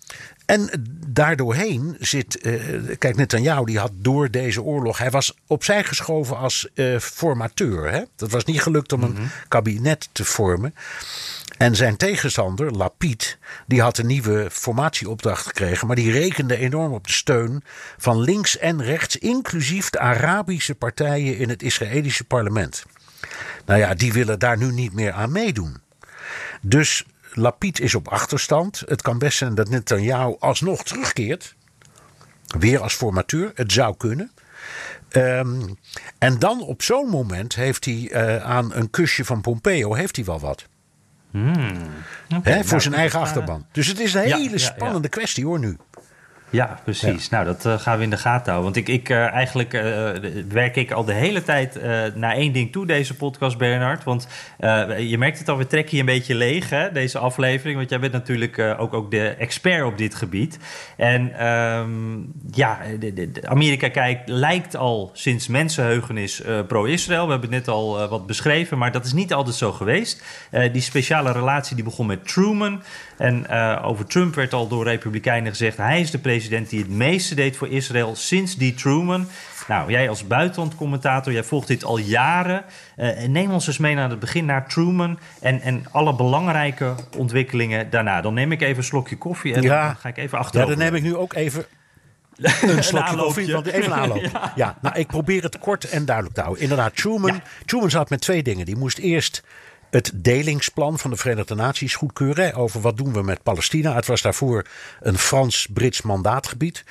en daardoorheen zit. Uh, kijk, Netanyahu die had door deze oorlog. Hij was opzij geschoven als uh, formateur. Hè? Dat was niet gelukt om een mhm. kabinet te vormen. En zijn tegenstander, Lapid, die had een nieuwe formatieopdracht gekregen. Maar die rekende enorm op de steun van links en rechts, inclusief de Arabische partijen in het Israëlische parlement. Nou ja, die willen daar nu niet meer aan meedoen. Dus Lapid is op achterstand. Het kan best zijn dat Netanyahu alsnog terugkeert. Weer als formateur. Het zou kunnen. Um, en dan op zo'n moment heeft hij uh, aan een kusje van Pompeo heeft hij wel wat. Hmm. Okay, voor nou, zijn eigen uh, achterban. Dus het is een hele ja, spannende ja, kwestie hoor nu. Ja, precies. Nou, dat uh, gaan we in de gaten houden. Want ik, ik uh, eigenlijk uh, werk ik al de hele tijd naar één ding toe, deze podcast, Bernard. Want je merkt het al, we trekken je een beetje leeg, hè, deze aflevering. Want jij bent natuurlijk ook, ook de expert op dit gebied. En um, ja, de, de, Amerika kijkt, lijkt al sinds mensenheugenis pro-Israël. We hebben het net al wat beschreven, maar dat is niet altijd zo geweest. die speciale relatie die begon met Truman. En over Trump werd al door Republikeinen gezegd, hij is de president president die het meeste deed voor Israël sinds die Truman. Nou, jij als buitenlandcommentator, jij volgt dit al jaren. Uh, neem ons eens mee naar het begin, naar Truman en, en alle belangrijke ontwikkelingen daarna. Dan neem ik even een slokje koffie en dan ga ik even achterover. Ja, dan neem ik nu ook even [laughs] een slokje koffie, want even een aanloop. [laughs] ja. nou, ik probeer het kort en duidelijk te houden. Inderdaad, Truman, Truman zat met twee dingen. Die moest eerst het delingsplan van de Verenigde Naties goedkeuren. Over wat doen we met Palestina. Het was daarvoor een Frans-Brits mandaatgebied.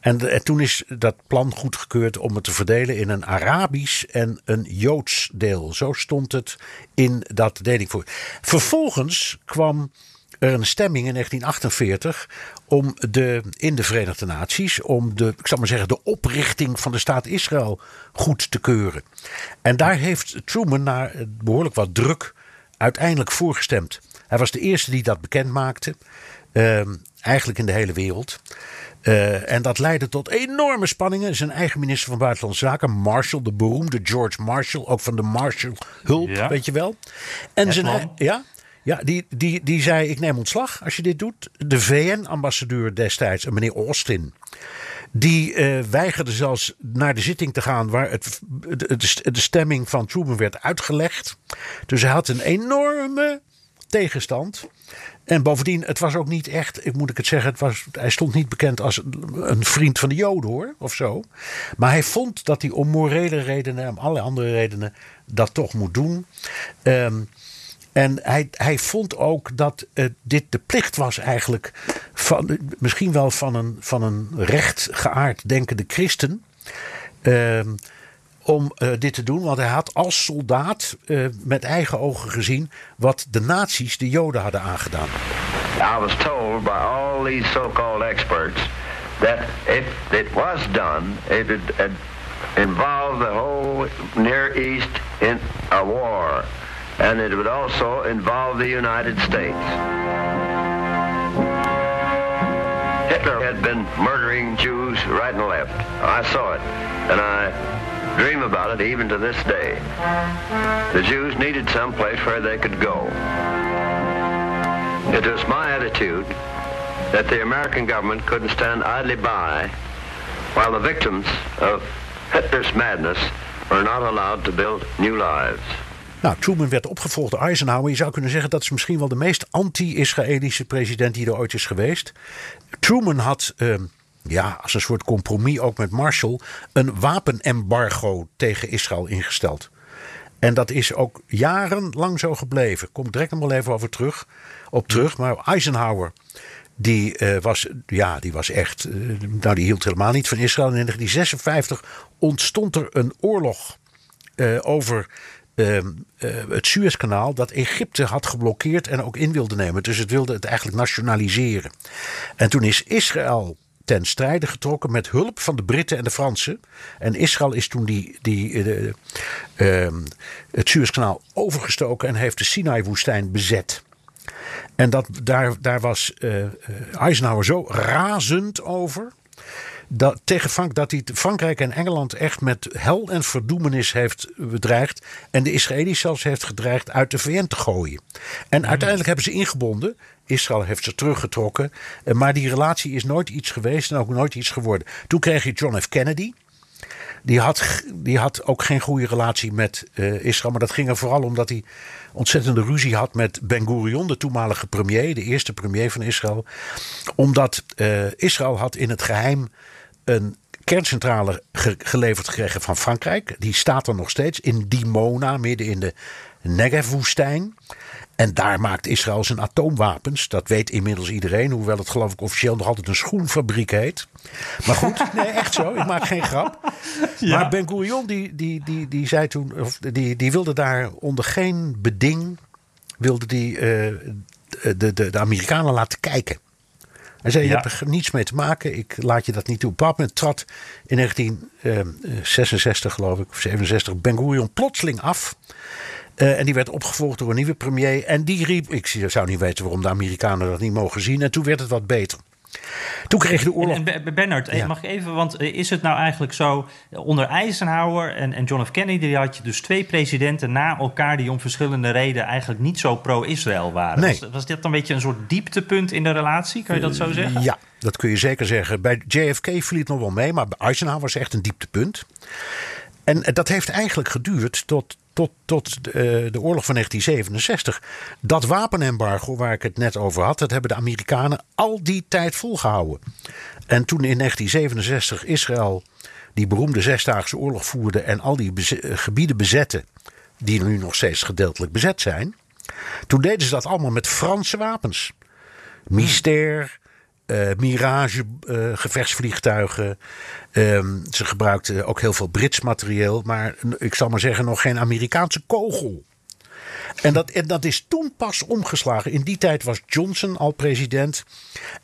En, en, toen is dat plan goedgekeurd om het te verdelen in een Arabisch en een Joods deel. Zo stond het in dat delingvoor. Vervolgens kwam er een stemming in 1948 om de, in de Verenigde Naties om de, ik zal maar zeggen, de oprichting van de staat Israël goed te keuren. En daar heeft Truman na behoorlijk wat druk uiteindelijk voorgestemd. Hij was de eerste die dat bekend maakte. Uh, eigenlijk in de hele wereld. Uh, en dat leidde tot enorme spanningen. Zijn eigen minister van Buitenlandse Zaken, Marshall, de beroemde George Marshall, ook van de Marshall-hulp, weet je wel. En zijn, ja, ja, die, die, die zei: Ik neem ontslag als je dit doet. De VN-ambassadeur destijds, meneer Austin. Die uh, weigerde zelfs naar de zitting te gaan waar het, de, stemming van Truman werd uitgelegd. Dus hij had een enorme tegenstand. En bovendien, het was ook niet echt, ik moet ik het zeggen, het was, hij stond niet bekend als een vriend van de Joden hoor, of zo. Maar hij vond dat hij om morele redenen en alle andere redenen dat toch moet doen. Um, en hij, hij vond ook dat uh, dit de plicht was eigenlijk van misschien wel van een, van een rechtgeaard denkende christen. Uh, om uh, dit te doen, want hij had als soldaat uh, met eigen ogen gezien wat de nazi's de Joden hadden aangedaan. I was told by all these so-called experts that if it was done, it would involve the whole Near East in a war, and it would also involve the United States. Hitler had been murdering Jews right and left. I saw it, and I dream about it even to this day. The Jews needed some place where they could go. It was my attitude that the American government couldn't stand idly by while the victims of Hitler's madness were not allowed to build new lives. Nou, Truman werd opgevolgd door Eisenhower. Je zou kunnen zeggen dat is misschien wel de meest anti-Israëlische president die er ooit is geweest. Truman had, uh, ja, als een soort compromis ook met Marshall, een wapenembargo tegen Israël ingesteld. En dat is ook jarenlang zo gebleven. Komt direct nog wel even over terug, op terug. Maar Eisenhower, die, uh, was, ja, die was echt. Uh, nou, die hield helemaal niet van Israël. In 1956 ontstond er een oorlog uh, over Ehm, eh, het Suezkanaal dat Egypte had geblokkeerd en ook in wilde nemen. Dus het wilde het eigenlijk nationaliseren. En toen is Israël ten strijde getrokken met hulp van de Britten en de Fransen. En Israël is toen die, die, uh, uh, het Suezkanaal overgestoken en heeft de Sinai-woestijn bezet. En dat, daar, daar was uh, Eisenhower zo razend over dat, tegen Frank, dat hij Frankrijk en Engeland echt met hel en verdoemenis heeft bedreigd. En de Israëli's zelfs heeft gedreigd uit de VN te gooien. En uiteindelijk hebben ze ingebonden. Israël heeft ze teruggetrokken. Eh, maar die relatie is nooit iets geweest en ook nooit iets geworden. Toen kreeg je John F. Kennedy. Die had, die had ook geen goede relatie met uh, Israël. Maar dat ging er vooral omdat hij ontzettende ruzie had met Ben Gurion, de toenmalige premier, de eerste premier van Israël. Omdat uh, Israël had in het geheim een kerncentrale geleverd gekregen van Frankrijk. Die staat er nog steeds in Dimona, midden in de Negev-woestijn. En daar maakt Israël zijn atoomwapens. Dat weet inmiddels iedereen. Hoewel het geloof ik officieel nog altijd een schoenfabriek heet. Maar goed, [laughs] nee, echt zo. Ik maak geen grap. Ja. Maar Ben Gurion die, die, die, die zei toen... Of die, die wilde daar onder geen beding... wilde die, uh, de, de, de Amerikanen laten kijken. Hij zei, je hebt er niets mee te maken. Ik laat je dat niet toe. Op dat moment trad in 1966 geloof ik, of 67, Ben Gurion plotseling af. Uh, en die werd opgevolgd door een nieuwe premier. En die riep, ik zou niet weten waarom de Amerikanen dat niet mogen zien. En toen werd het wat beter. Toen kreeg je de oorlog. En, en Bernard, ja. mag ik even, want eh, is het nou eigenlijk zo, onder Eisenhower en, en John F. Kennedy had je dus twee presidenten na elkaar die om verschillende redenen eigenlijk niet zo pro-Israël waren. Nee. Was, was dit een beetje een soort dieptepunt in de relatie, kan je dat zo zeggen? Ja, dat kun je zeker zeggen. Bij JFK viel het nog wel mee, maar bij Eisenhower was echt een dieptepunt. En dat heeft eigenlijk geduurd tot, tot, tot de, uh, de oorlog van 1967. Dat wapenembargo waar ik het net over had, dat hebben de Amerikanen al die tijd volgehouden. En toen in 1967 Israël die beroemde Zesdaagse oorlog voerde en al die beze gebieden bezette, die nu nog steeds gedeeltelijk bezet zijn. Toen deden ze dat allemaal met Franse wapens. Mystère, uh, Mirage uh, gevechtsvliegtuigen. Um, ze gebruikten ook heel veel Brits materieel. Maar ik zal maar zeggen, nog geen Amerikaanse kogel. En dat, en dat is toen pas omgeslagen. In die tijd was Johnson al president.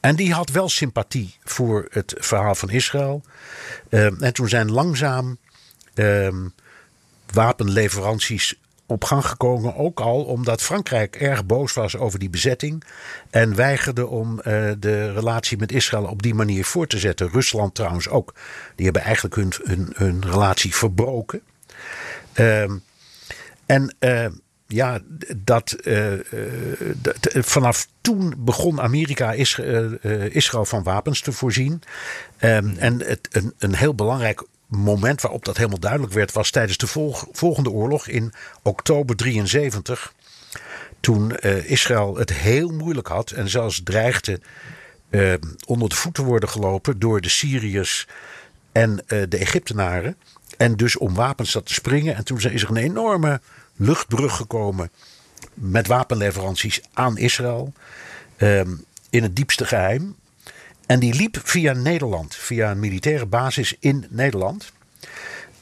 En die had wel sympathie voor het verhaal van Israël. Um, en toen zijn langzaam um, wapenleveranties op gang gekomen. Ook al omdat Frankrijk erg boos was over die bezetting. En weigerde om uh, de relatie met Israël op die manier voor te zetten. Rusland trouwens ook. Die hebben eigenlijk hun, hun, hun relatie verbroken. Uh, en uh, ja, dat, dat, vanaf toen begon Amerika Israël, van wapens te voorzien. Um, en het, een, een heel belangrijk moment waarop dat helemaal duidelijk werd, was tijdens de volg volgende oorlog in oktober 73. Toen uh, Israël het heel moeilijk had en zelfs dreigde uh, onder de voet te worden gelopen door de Syriërs en uh, de Egyptenaren. En dus om wapens zat te springen. En toen is er een enorme luchtbrug gekomen met wapenleveranties aan Israël. in het diepste geheim. En die liep via Nederland, via een militaire basis in Nederland.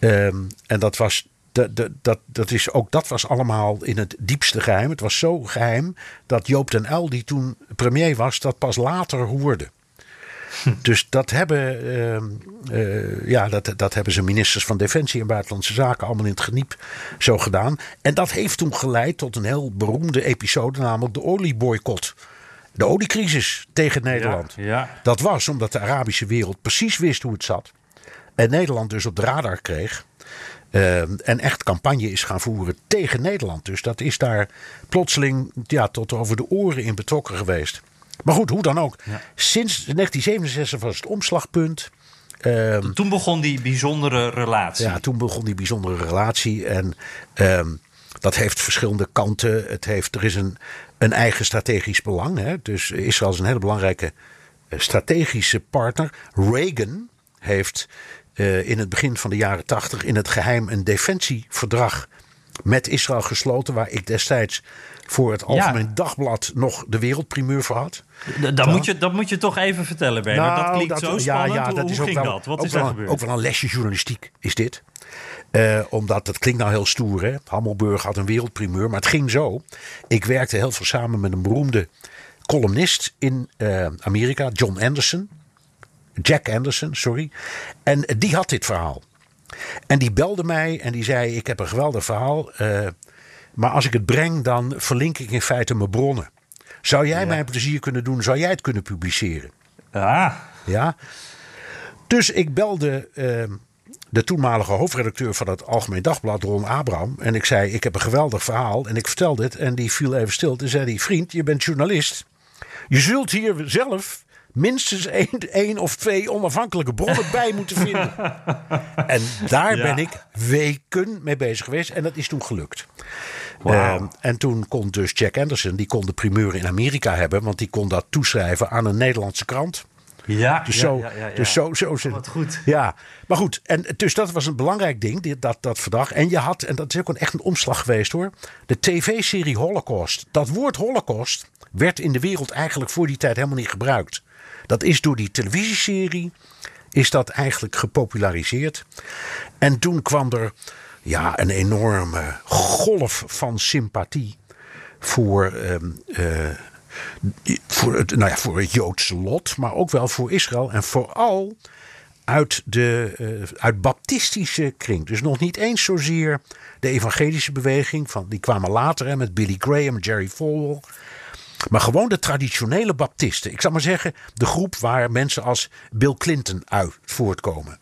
Um, en dat was dat, dat, dat, dat is, ook dat was allemaal in het diepste geheim. Het was zo geheim dat Joop den Uyl, die toen premier was, dat pas later hoorde. Dus dat hebben, ehm, eh, ja, dat, dat hebben ze ministers van Defensie en Buitenlandse Zaken allemaal in het geniep zo gedaan. En dat heeft toen geleid tot een heel beroemde episode, namelijk de olieboycott. De oliecrisis tegen Nederland. Ja, ja. Dat was omdat de Arabische wereld precies wist hoe het zat. En Nederland dus op de radar kreeg. eh, en echt campagne is gaan voeren tegen Nederland. Dus dat is daar plotseling ja, tot over de oren in betrokken geweest. Maar goed, hoe dan ook. Sinds 1967 was het omslagpunt. Ehm, Toen begon die bijzondere relatie. ja, toen begon die bijzondere relatie. En ehm, dat heeft verschillende kanten. Het heeft, er is een, een eigen strategisch belang. Hè? Dus Israël is een hele belangrijke eh, strategische partner. Reagan heeft eh, in het begin van de jaren tachtig in het geheim een defensieverdrag met Israël gesloten. Waar ik destijds voor het Algemeen Dagblad nog de wereldprimeur voor had. Dat, moet je, dat moet je toch even vertellen, Bernard. dat klinkt zo Nou, ja, spannend. Ja, Hoe- dat Hoe is ook ging wel, dat? Wat ook is er gebeurd? Ook wel een lesje journalistiek is dit. Eh, omdat het klinkt nou heel stoer, hè? Hammelburg had een wereldprimeur, maar het ging zo. Ik werkte heel veel samen met een beroemde columnist in eh, Amerika, John Anderson. Jack Anderson, sorry. En die had dit verhaal. En die belde mij en die zei: Ik heb een geweldig verhaal. eh, maar als ik het breng, dan verlink ik in feite mijn bronnen. Zou jij mij een plezier kunnen doen? Zou jij het kunnen publiceren? Ah, Ja. Dus ik belde de toenmalige hoofdredacteur van het Algemeen Dagblad, Ron Abraham. En ik zei: Ik heb een geweldig verhaal. En ik vertelde het. En die viel even stil. Toen zei hij: Vriend, je bent journalist. Je zult hier zelf minstens één, één of twee onafhankelijke bronnen bij moeten vinden. [laughs] En daar Ja. ben ik weken mee bezig geweest. En dat is toen gelukt. Ehm, en toen kon dus Jack Anderson, die kon de primeur in Amerika hebben. Want die kon dat toeschrijven aan een Nederlandse krant. Ja. Dus, ja, zo, ja, ja, ja. dus zo, zo zit Wat het. goed. Ja, maar goed. En dus dat was een belangrijk ding, dit- dat, dat verdrag. En je had, en dat is ook een, echt een omslag geweest hoor. De tv-serie Holocaust. Dat woord Holocaust werd in de wereld eigenlijk voor die tijd helemaal niet gebruikt. Dat is door die televisieserie, is dat eigenlijk gepopulariseerd. En toen kwam er ja, een enorme golf van sympathie voor, ehm, eh, voor, het, nou ja, voor het Joodse lot, maar ook wel voor Israël. En vooral uit de eh, uit baptistische kring. Dus nog niet eens zozeer de evangelische beweging. Van, die kwamen later hè, met Billy Graham, Jerry Falwell. Maar gewoon de traditionele baptisten. Ik zal maar zeggen, de groep waar mensen als Bill Clinton uit voortkomen.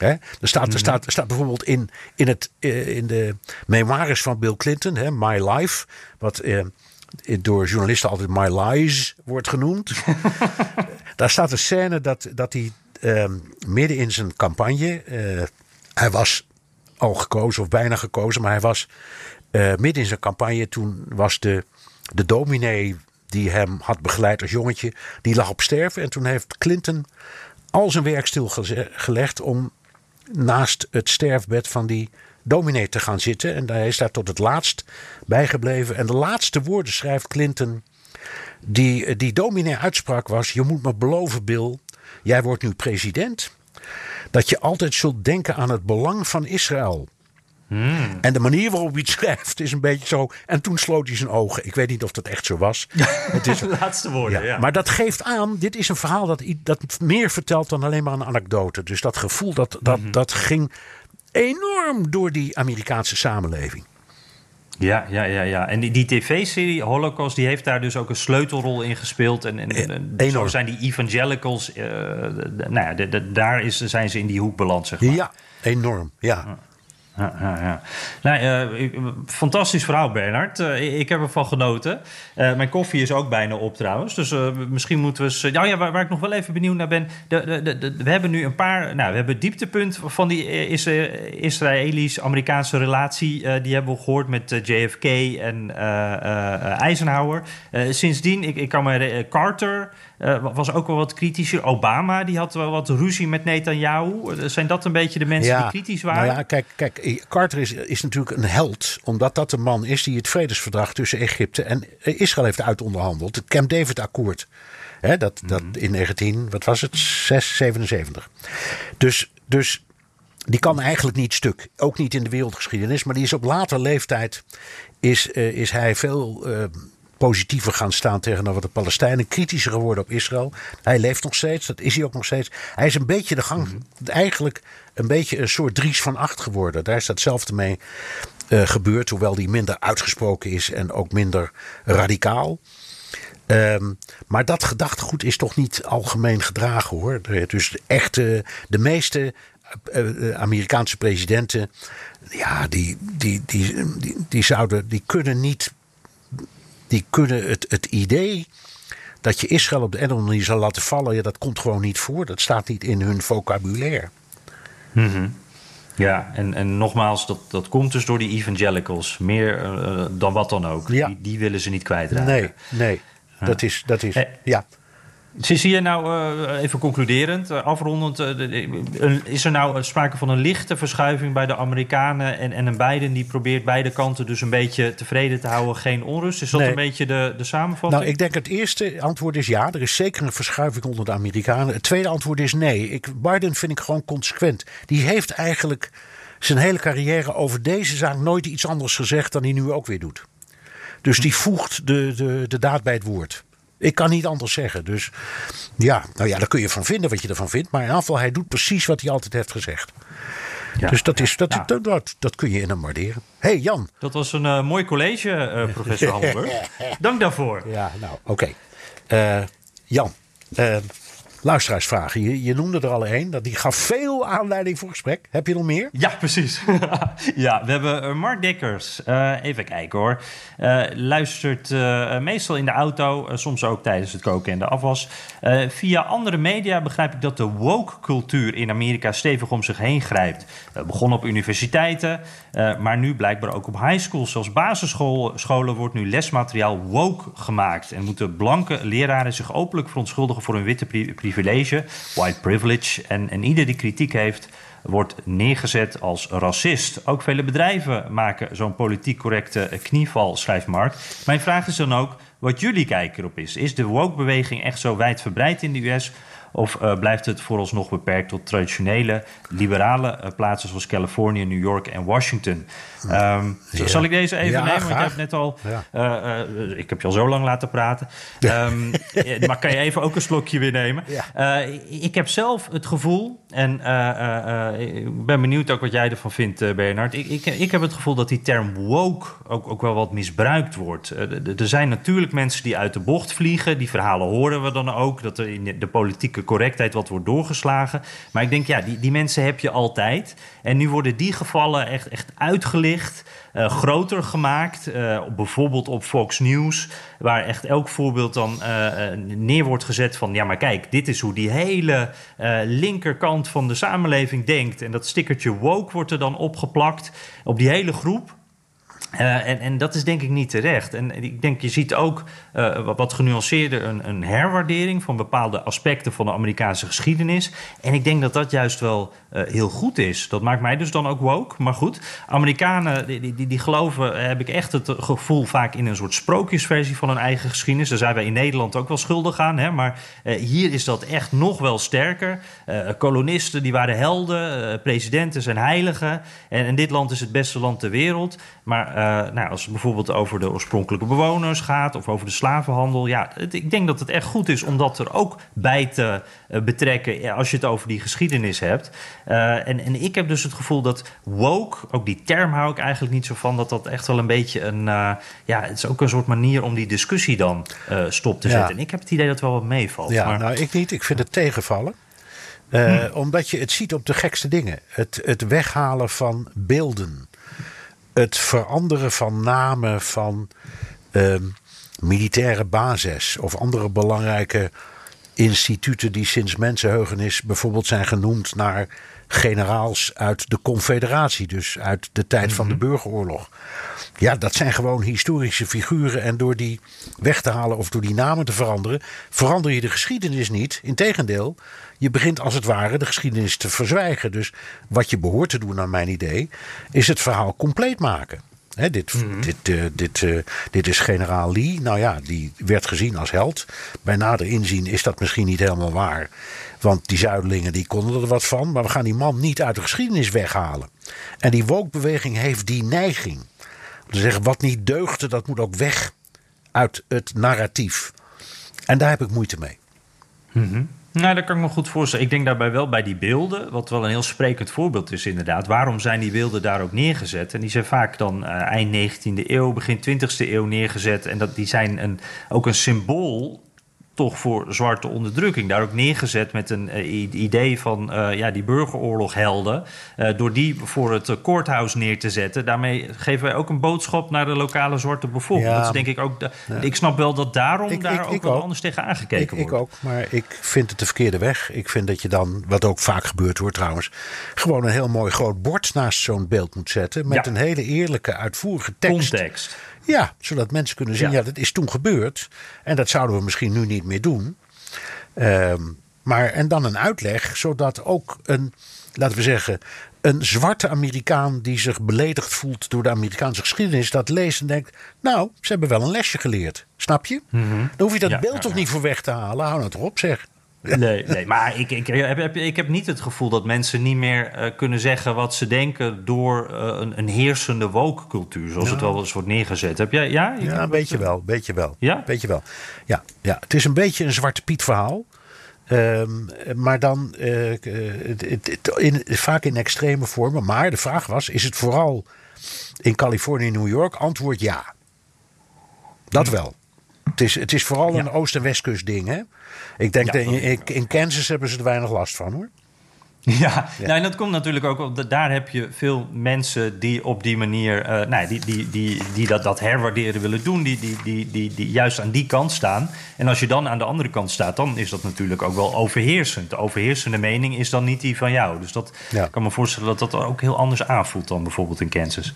Er, staat, er, staat, er staat bijvoorbeeld in, in, het, eh, in de memoires van Bill Clinton, hè, My Life, wat eh, door journalisten altijd My Lies wordt genoemd. [laughs] Daar staat een scène dat, dat hij eh, midden in zijn campagne, eh, hij was al gekozen of bijna gekozen, maar hij was eh, midden in zijn campagne. Toen was de, de dominee die hem had begeleid als jongetje, die lag op sterven. En toen heeft Clinton al zijn werk stilgelegd om naast het sterfbed van die dominee te gaan zitten. En hij is daar tot het laatst bijgebleven. En de laatste woorden schrijft Clinton die die dominee uitsprak was: Je moet me beloven, Bill, jij wordt nu president. Dat je altijd zult denken aan het belang van Israël. En de manier waarop hij het [laughs] schrijft is een beetje zo. En toen sloot hij zijn ogen. Ik weet niet of dat echt zo was. [laughs] Het is, Laatste woorden, ja. Maar dat geeft aan, dit is een verhaal dat, dat meer vertelt dan alleen maar een anekdote. Dus dat gevoel dat, dat, Mhm. dat ging enorm door die Amerikaanse samenleving. Ja, ja, ja, ja. En die, die tv-serie Holocaust, die heeft daar dus ook een sleutelrol in gespeeld. En, en, en zo enorm. zijn die evangelicals, eh, nou ja, de- de- daar is, zijn ze in die hoek beland, zeg maar. Ja, enorm. Ja. Ja, ja, ja. Nou, eh, fantastisch verhaal, Bernard. Eh, ik- heb ervan genoten. Eh, mijn koffie is ook bijna op trouwens. Dus misschien moeten we eens... Nou ja, waar, ik nog wel even benieuwd naar ben... We hebben nu een paar... Nou, we hebben het dieptepunt van die is, Israëlisch-Amerikaanse relatie... die hebben we gehoord met JFK en Eisenhower. Sindsdien, ik, ik kan me... Carter eh, was ook wel wat kritischer. Obama, die had wel wat ruzie met Netanyahu. Eh, zijn dat een beetje de mensen die kritisch waren? Nou ja, kijk, kijk, Carter is, is natuurlijk een held. Omdat dat de man is die het vredesverdrag tussen Egypte en Israël heeft uitonderhandeld. Het Camp David akkoord. Dat, dat in 19, wat was het? 6, 77. Dus, dus die kan eigenlijk niet stuk. Ook niet in de wereldgeschiedenis. Maar die is op later leeftijd is, uh, is hij veel uh, positiever gaan staan tegenover de Palestijnen. Kritischer geworden op Israël. Hij leeft nog steeds. Dat is hij ook nog steeds. Hij is een beetje de gang. Eigenlijk een beetje een soort Dries van Acht geworden. Daar is datzelfde mee uh, gebeurd. Hoewel die minder uitgesproken is en ook minder radicaal. Um, maar dat gedachtegoed is toch niet algemeen gedragen hoor. Dus de echte, de meeste uh, Amerikaanse presidenten, ja, die, die, die, die, die zouden, die kunnen niet, die kunnen het, het idee dat je Israël op de ene manier zal laten vallen, ja, dat komt gewoon niet voor. Dat staat niet in hun vocabulaire. Mm -hmm. Ja, en, en nogmaals, dat, dat komt dus door die evangelicals. Meer uh, dan wat dan ook. Ja. Die, die, willen ze niet kwijtraken. Nee, nee. Dat is, dat is, ja. Zie je nou, uh, even concluderend, uh, afrondend, uh, is er nou sprake van een lichte verschuiving bij de Amerikanen en, en een Biden die probeert beide kanten dus een beetje tevreden te houden, geen onrust? Is dat Nee. een beetje de, de samenvatting? Nou, ik denk het eerste antwoord is ja. Er is zeker een verschuiving onder de Amerikanen. Het tweede antwoord is nee. Ik, Biden vind ik gewoon consequent. Die heeft eigenlijk zijn hele carrière over deze zaak nooit iets anders gezegd dan hij nu ook weer doet. Dus die voegt de, de, de daad bij het woord. Ik kan niet anders zeggen. Dus ja, nou ja, daar kun je van vinden wat je ervan vindt. Maar in afval, hij doet precies wat hij altijd heeft gezegd. Ja, dus dat, is, dat, ja. dat, dat, dat kun je in hem waarderen. hey, Jan. Dat was een uh, mooi college, uh, professor [laughs] Hallenberg. Dank daarvoor. Ja, nou, oké. Okay. Uh, Jan, uh, luisteraarsvragen. Je, je, noemde er al een. Dat die gaf veel aanleiding voor gesprek. Heb je nog meer? Ja, precies. [laughs] ja, we hebben Mark Dekkers. Uh, even kijken hoor. Uh, luistert meestal in de auto, soms ook tijdens het koken en de afwas. via andere media begrijp ik dat de woke-cultuur in Amerika stevig om zich heen grijpt. begon op universiteiten, maar nu blijkbaar ook op high schools. Zelfs basisscholen wordt nu lesmateriaal woke gemaakt. En moeten blanke leraren zich openlijk verontschuldigen voor hun witte privilege, white privilege. En, en ieder die kritiek heeft, wordt neergezet als racist. Ook vele bedrijven maken zo'n politiek correcte knieval, schrijft Mark. Mijn vraag is dan ook wat jullie kijk erop is. Is de woke-beweging echt zo wijdverbreid in de US... Of uh, blijft het vooralsnog beperkt tot traditionele liberale uh, plaatsen zoals Californië, New York en Washington? Um, ja. Zal ik deze even ja, nemen? Want je hebt net al. Ja. Uh, ik heb je al zo lang laten praten. Um, maar kan je even ook een slokje weer nemen? ik heb zelf het gevoel, en ik ben benieuwd ook wat jij ervan vindt, Bernard. Ik, ik, ik, heb het gevoel dat die term woke ook, ook wel wat misbruikt wordt. er zijn natuurlijk mensen die uit de bocht vliegen. Die verhalen horen we dan ook. Dat er in de politieke correctheid wat wordt doorgeslagen. Maar ik denk, ja, die, die mensen heb je altijd. En nu worden die gevallen echt, echt uitgelicht, uh, groter gemaakt. Uh, bijvoorbeeld op Fox News, waar echt elk voorbeeld dan uh, neer wordt gezet van... ja, maar kijk, dit is hoe die hele linkerkant van de samenleving denkt. En dat stickertje woke wordt er dan opgeplakt op die hele groep. Uh, en, en, dat is denk ik niet terecht. En ik denk, je ziet ook uh, wat, wat genuanceerder een, een, herwaardering van bepaalde aspecten van de Amerikaanse geschiedenis. En ik denk dat dat juist wel uh, heel goed is. Dat maakt mij dus dan ook woke. Maar goed, Amerikanen die, die, die geloven, heb ik echt het gevoel vaak in een soort sprookjesversie van hun eigen geschiedenis. Daar zijn wij in Nederland ook wel schuldig aan. Hè? Maar hier is dat echt nog wel sterker. kolonisten die waren helden, presidenten zijn heiligen. En, en dit land is het beste land ter wereld. Maar nou, als het bijvoorbeeld over de oorspronkelijke bewoners gaat of over de slavenhandel, ja, ik denk dat het echt goed is om dat er ook bij te betrekken als je het over die geschiedenis hebt. Uh, en, en ik heb dus het gevoel dat woke, ook die term hou ik eigenlijk niet zo van, dat dat echt wel een beetje een, ja, het is ook een soort manier om die discussie dan stop te Ja. zetten. En ik heb het idee dat het wel wat meevalt. Ja, maar, nou, ik niet. Ik vind het tegenvallen. Uh, Omdat je het ziet op de gekste dingen. Het, het weghalen van beelden. Het veranderen van namen van uh, militaire bases of andere belangrijke instituten die sinds mensenheugenis bijvoorbeeld zijn genoemd naar generaals uit de Confederatie, dus uit de tijd mm -hmm. van de burgeroorlog. Ja, dat zijn gewoon historische figuren. En door die weg te halen of door die namen te veranderen, verander je de geschiedenis niet. Integendeel, je begint als het ware de geschiedenis te verzwijgen. Dus wat je behoort te doen, naar mijn idee, is het verhaal compleet maken. Dit, dit, eh, dit, eh, dit is generaal Lee. Nou ja, die werd gezien als held. Bij nader inzien is dat misschien niet helemaal waar. Want die zuidelingen die konden er wat van. Maar we gaan die man niet uit de geschiedenis weghalen. En die woke-beweging heeft die neiging. Om te zeggen, wat niet deugde, dat moet ook weg uit het narratief. En daar heb ik moeite mee. Nou, dat kan ik me goed voorstellen. Ik denk daarbij wel bij die beelden, wat wel een heel sprekend voorbeeld is inderdaad. Waarom zijn die beelden daar ook neergezet? En die zijn vaak dan eh, eind 19e eeuw, begin 20e eeuw neergezet. En dat, die zijn een, ook een symbool toch voor zwarte onderdrukking. Daar ook neergezet met een eh, idee van eh, ja, die burgeroorloghelden. Eh, door die voor het courthouse neer te zetten. Daarmee geven wij ook een boodschap naar de lokale zwarte bevolking. Ja. Dat is denk ik ook. de- Ik snap wel dat daarom Ik- daar ik- ook ik wel ook. anders tegen Ik, aangekeken ik wordt. ook, maar ik vind het de verkeerde weg. Ik vind dat je dan, wat ook vaak gebeurt hoor trouwens, gewoon een heel mooi groot bord naast zo'n beeld moet zetten. Met Ja. een hele eerlijke, uitvoerige tekst. Context. Ja, zodat mensen kunnen zien, Ja. ja. dat is toen gebeurd. En dat zouden we misschien nu niet meer doen. Ehm, maar, en dan een uitleg, zodat ook een, laten we zeggen, een zwarte Amerikaan die zich beledigd voelt door de Amerikaanse geschiedenis, dat leest en denkt, nou, ze hebben wel een lesje geleerd. Snap je? Dan hoef je dat Ja, beeld ja, toch niet voor weg te halen. Hou nou toch op, zeg. Nee, nee maar ik, ik, heb, heb- ik heb niet het gevoel dat mensen niet meer eh, kunnen zeggen wat ze denken door eh, een, een heersende woke-cultuur, zoals het wel eens wordt neergezet. Heb jij, ja? Ik- Ja, weet je wel, weet je wel. Ja? Weet je wel. Ja, ja, het is een beetje een Zwarte Piet verhaal. Ehm, maar dan eh, het, het, het- in, vaak in extreme vormen. Maar de vraag was: is het vooral in Californië en New York? Antwoord ja. Dat wel. Het is, het is vooral een Oost- en Westkust ding. Hè? Ik denk dat in, in, Kansas hebben ze er weinig last van hoor. [laughs] Ja, Nou, en dat komt natuurlijk ook op. Daar heb je veel mensen die op die manier. eh, nou, die, die, die, die dat, dat herwaarderen willen doen. Die, die, die, die, die juist aan die kant staan. En als je dan aan de andere kant staat, dan is dat natuurlijk ook wel overheersend. De overheersende mening is dan niet die van jou. Dus dat Ja. kan me voorstellen dat dat ook heel anders aanvoelt dan bijvoorbeeld in Kansas.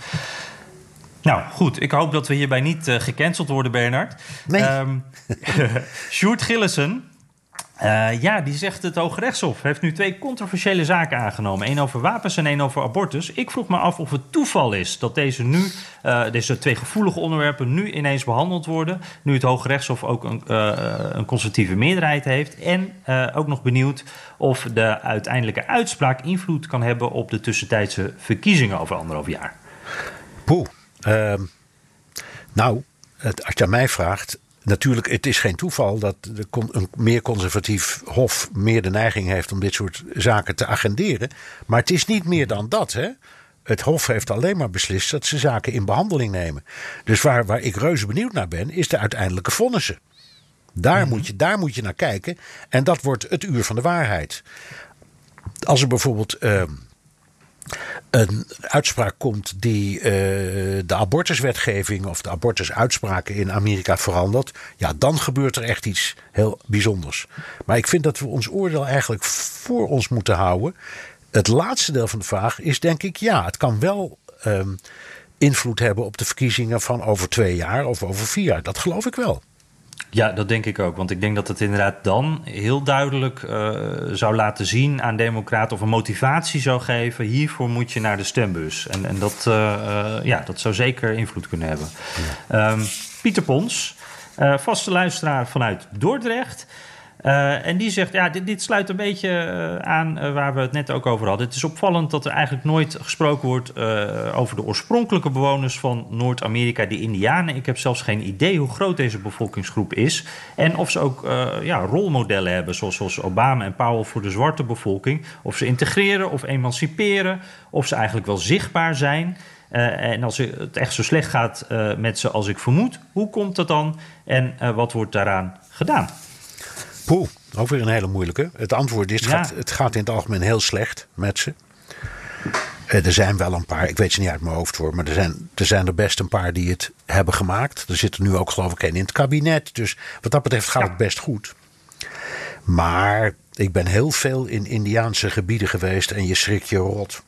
Nou goed, ik hoop dat we hierbij niet eh, gecanceld worden, Bernard. Nee. Ehm, [laughs] Sjoerd Gillissen, eh, ja, die zegt het Hoge Rechtshof heeft nu twee controversiële zaken aangenomen. Eén over wapens en één over abortus. Ik vroeg me af of het toeval is dat deze, nu, eh, deze twee gevoelige onderwerpen nu ineens behandeld worden. Nu het Hoge Rechtshof ook een, eh, een conservatieve meerderheid heeft. En eh, ook nog benieuwd of de uiteindelijke uitspraak invloed kan hebben op de tussentijdse verkiezingen over anderhalf jaar. Poeh. Ehm, nou, het, als je aan mij vraagt. Natuurlijk, het is geen toeval dat de een meer conservatief hof meer de neiging heeft om dit soort zaken te agenderen. Maar het is niet meer dan dat. Hè? Het hof heeft alleen maar beslist dat ze zaken in behandeling nemen. Dus waar, waar ik reuze benieuwd naar ben, is de uiteindelijke vonnissen. Daar, moet je, daar moet je naar kijken. En dat wordt het uur van de waarheid. Als er bijvoorbeeld. ehm, een uitspraak komt die eh, de abortuswetgeving of de abortusuitspraken in Amerika verandert, ja, dan gebeurt er echt iets heel bijzonders. Maar ik vind dat we ons oordeel eigenlijk voor ons moeten houden. Het laatste deel van de vraag is denk ik ja, het kan wel ehm, invloed hebben op de verkiezingen van over twee jaar of over vier jaar. Dat geloof ik wel. Ja, dat denk ik ook. Want ik denk dat het inderdaad dan heel duidelijk eh, zou laten zien aan democraten... of een motivatie zou geven, hiervoor moet je naar de stembus. En, en dat, eh, eh, ja, dat zou zeker invloed kunnen hebben. Ehm, Pieter Pons, vaste luisteraar vanuit Dordrecht... Eh, en die zegt, ja, dit, dit sluit een beetje eh, aan eh, waar we het net ook over hadden. Het is opvallend dat er eigenlijk nooit gesproken wordt over de oorspronkelijke bewoners van Noord-Amerika, de Indianen. Ik heb zelfs geen idee hoe groot deze bevolkingsgroep is. En of ze ook ja, rolmodellen hebben, zoals, zoals Obama en Powell voor de zwarte bevolking. Of ze integreren of emanciperen, of ze eigenlijk wel zichtbaar zijn. En als het echt zo slecht gaat met ze als ik vermoed, hoe komt dat dan en wat wordt daaraan gedaan? Poeh, ook weer een hele moeilijke. Het antwoord is: het, Ja. gaat, het gaat in het algemeen heel slecht met ze. Eh, er zijn wel een paar, ik weet ze niet uit mijn hoofd hoor, maar er zijn, er zijn er best een paar die het hebben gemaakt. Er zitten nu ook geloof ik één in het kabinet. Dus wat dat betreft gaat Ja. het best goed. Maar ik ben heel veel in Indiaanse gebieden geweest en je schrikt je rot.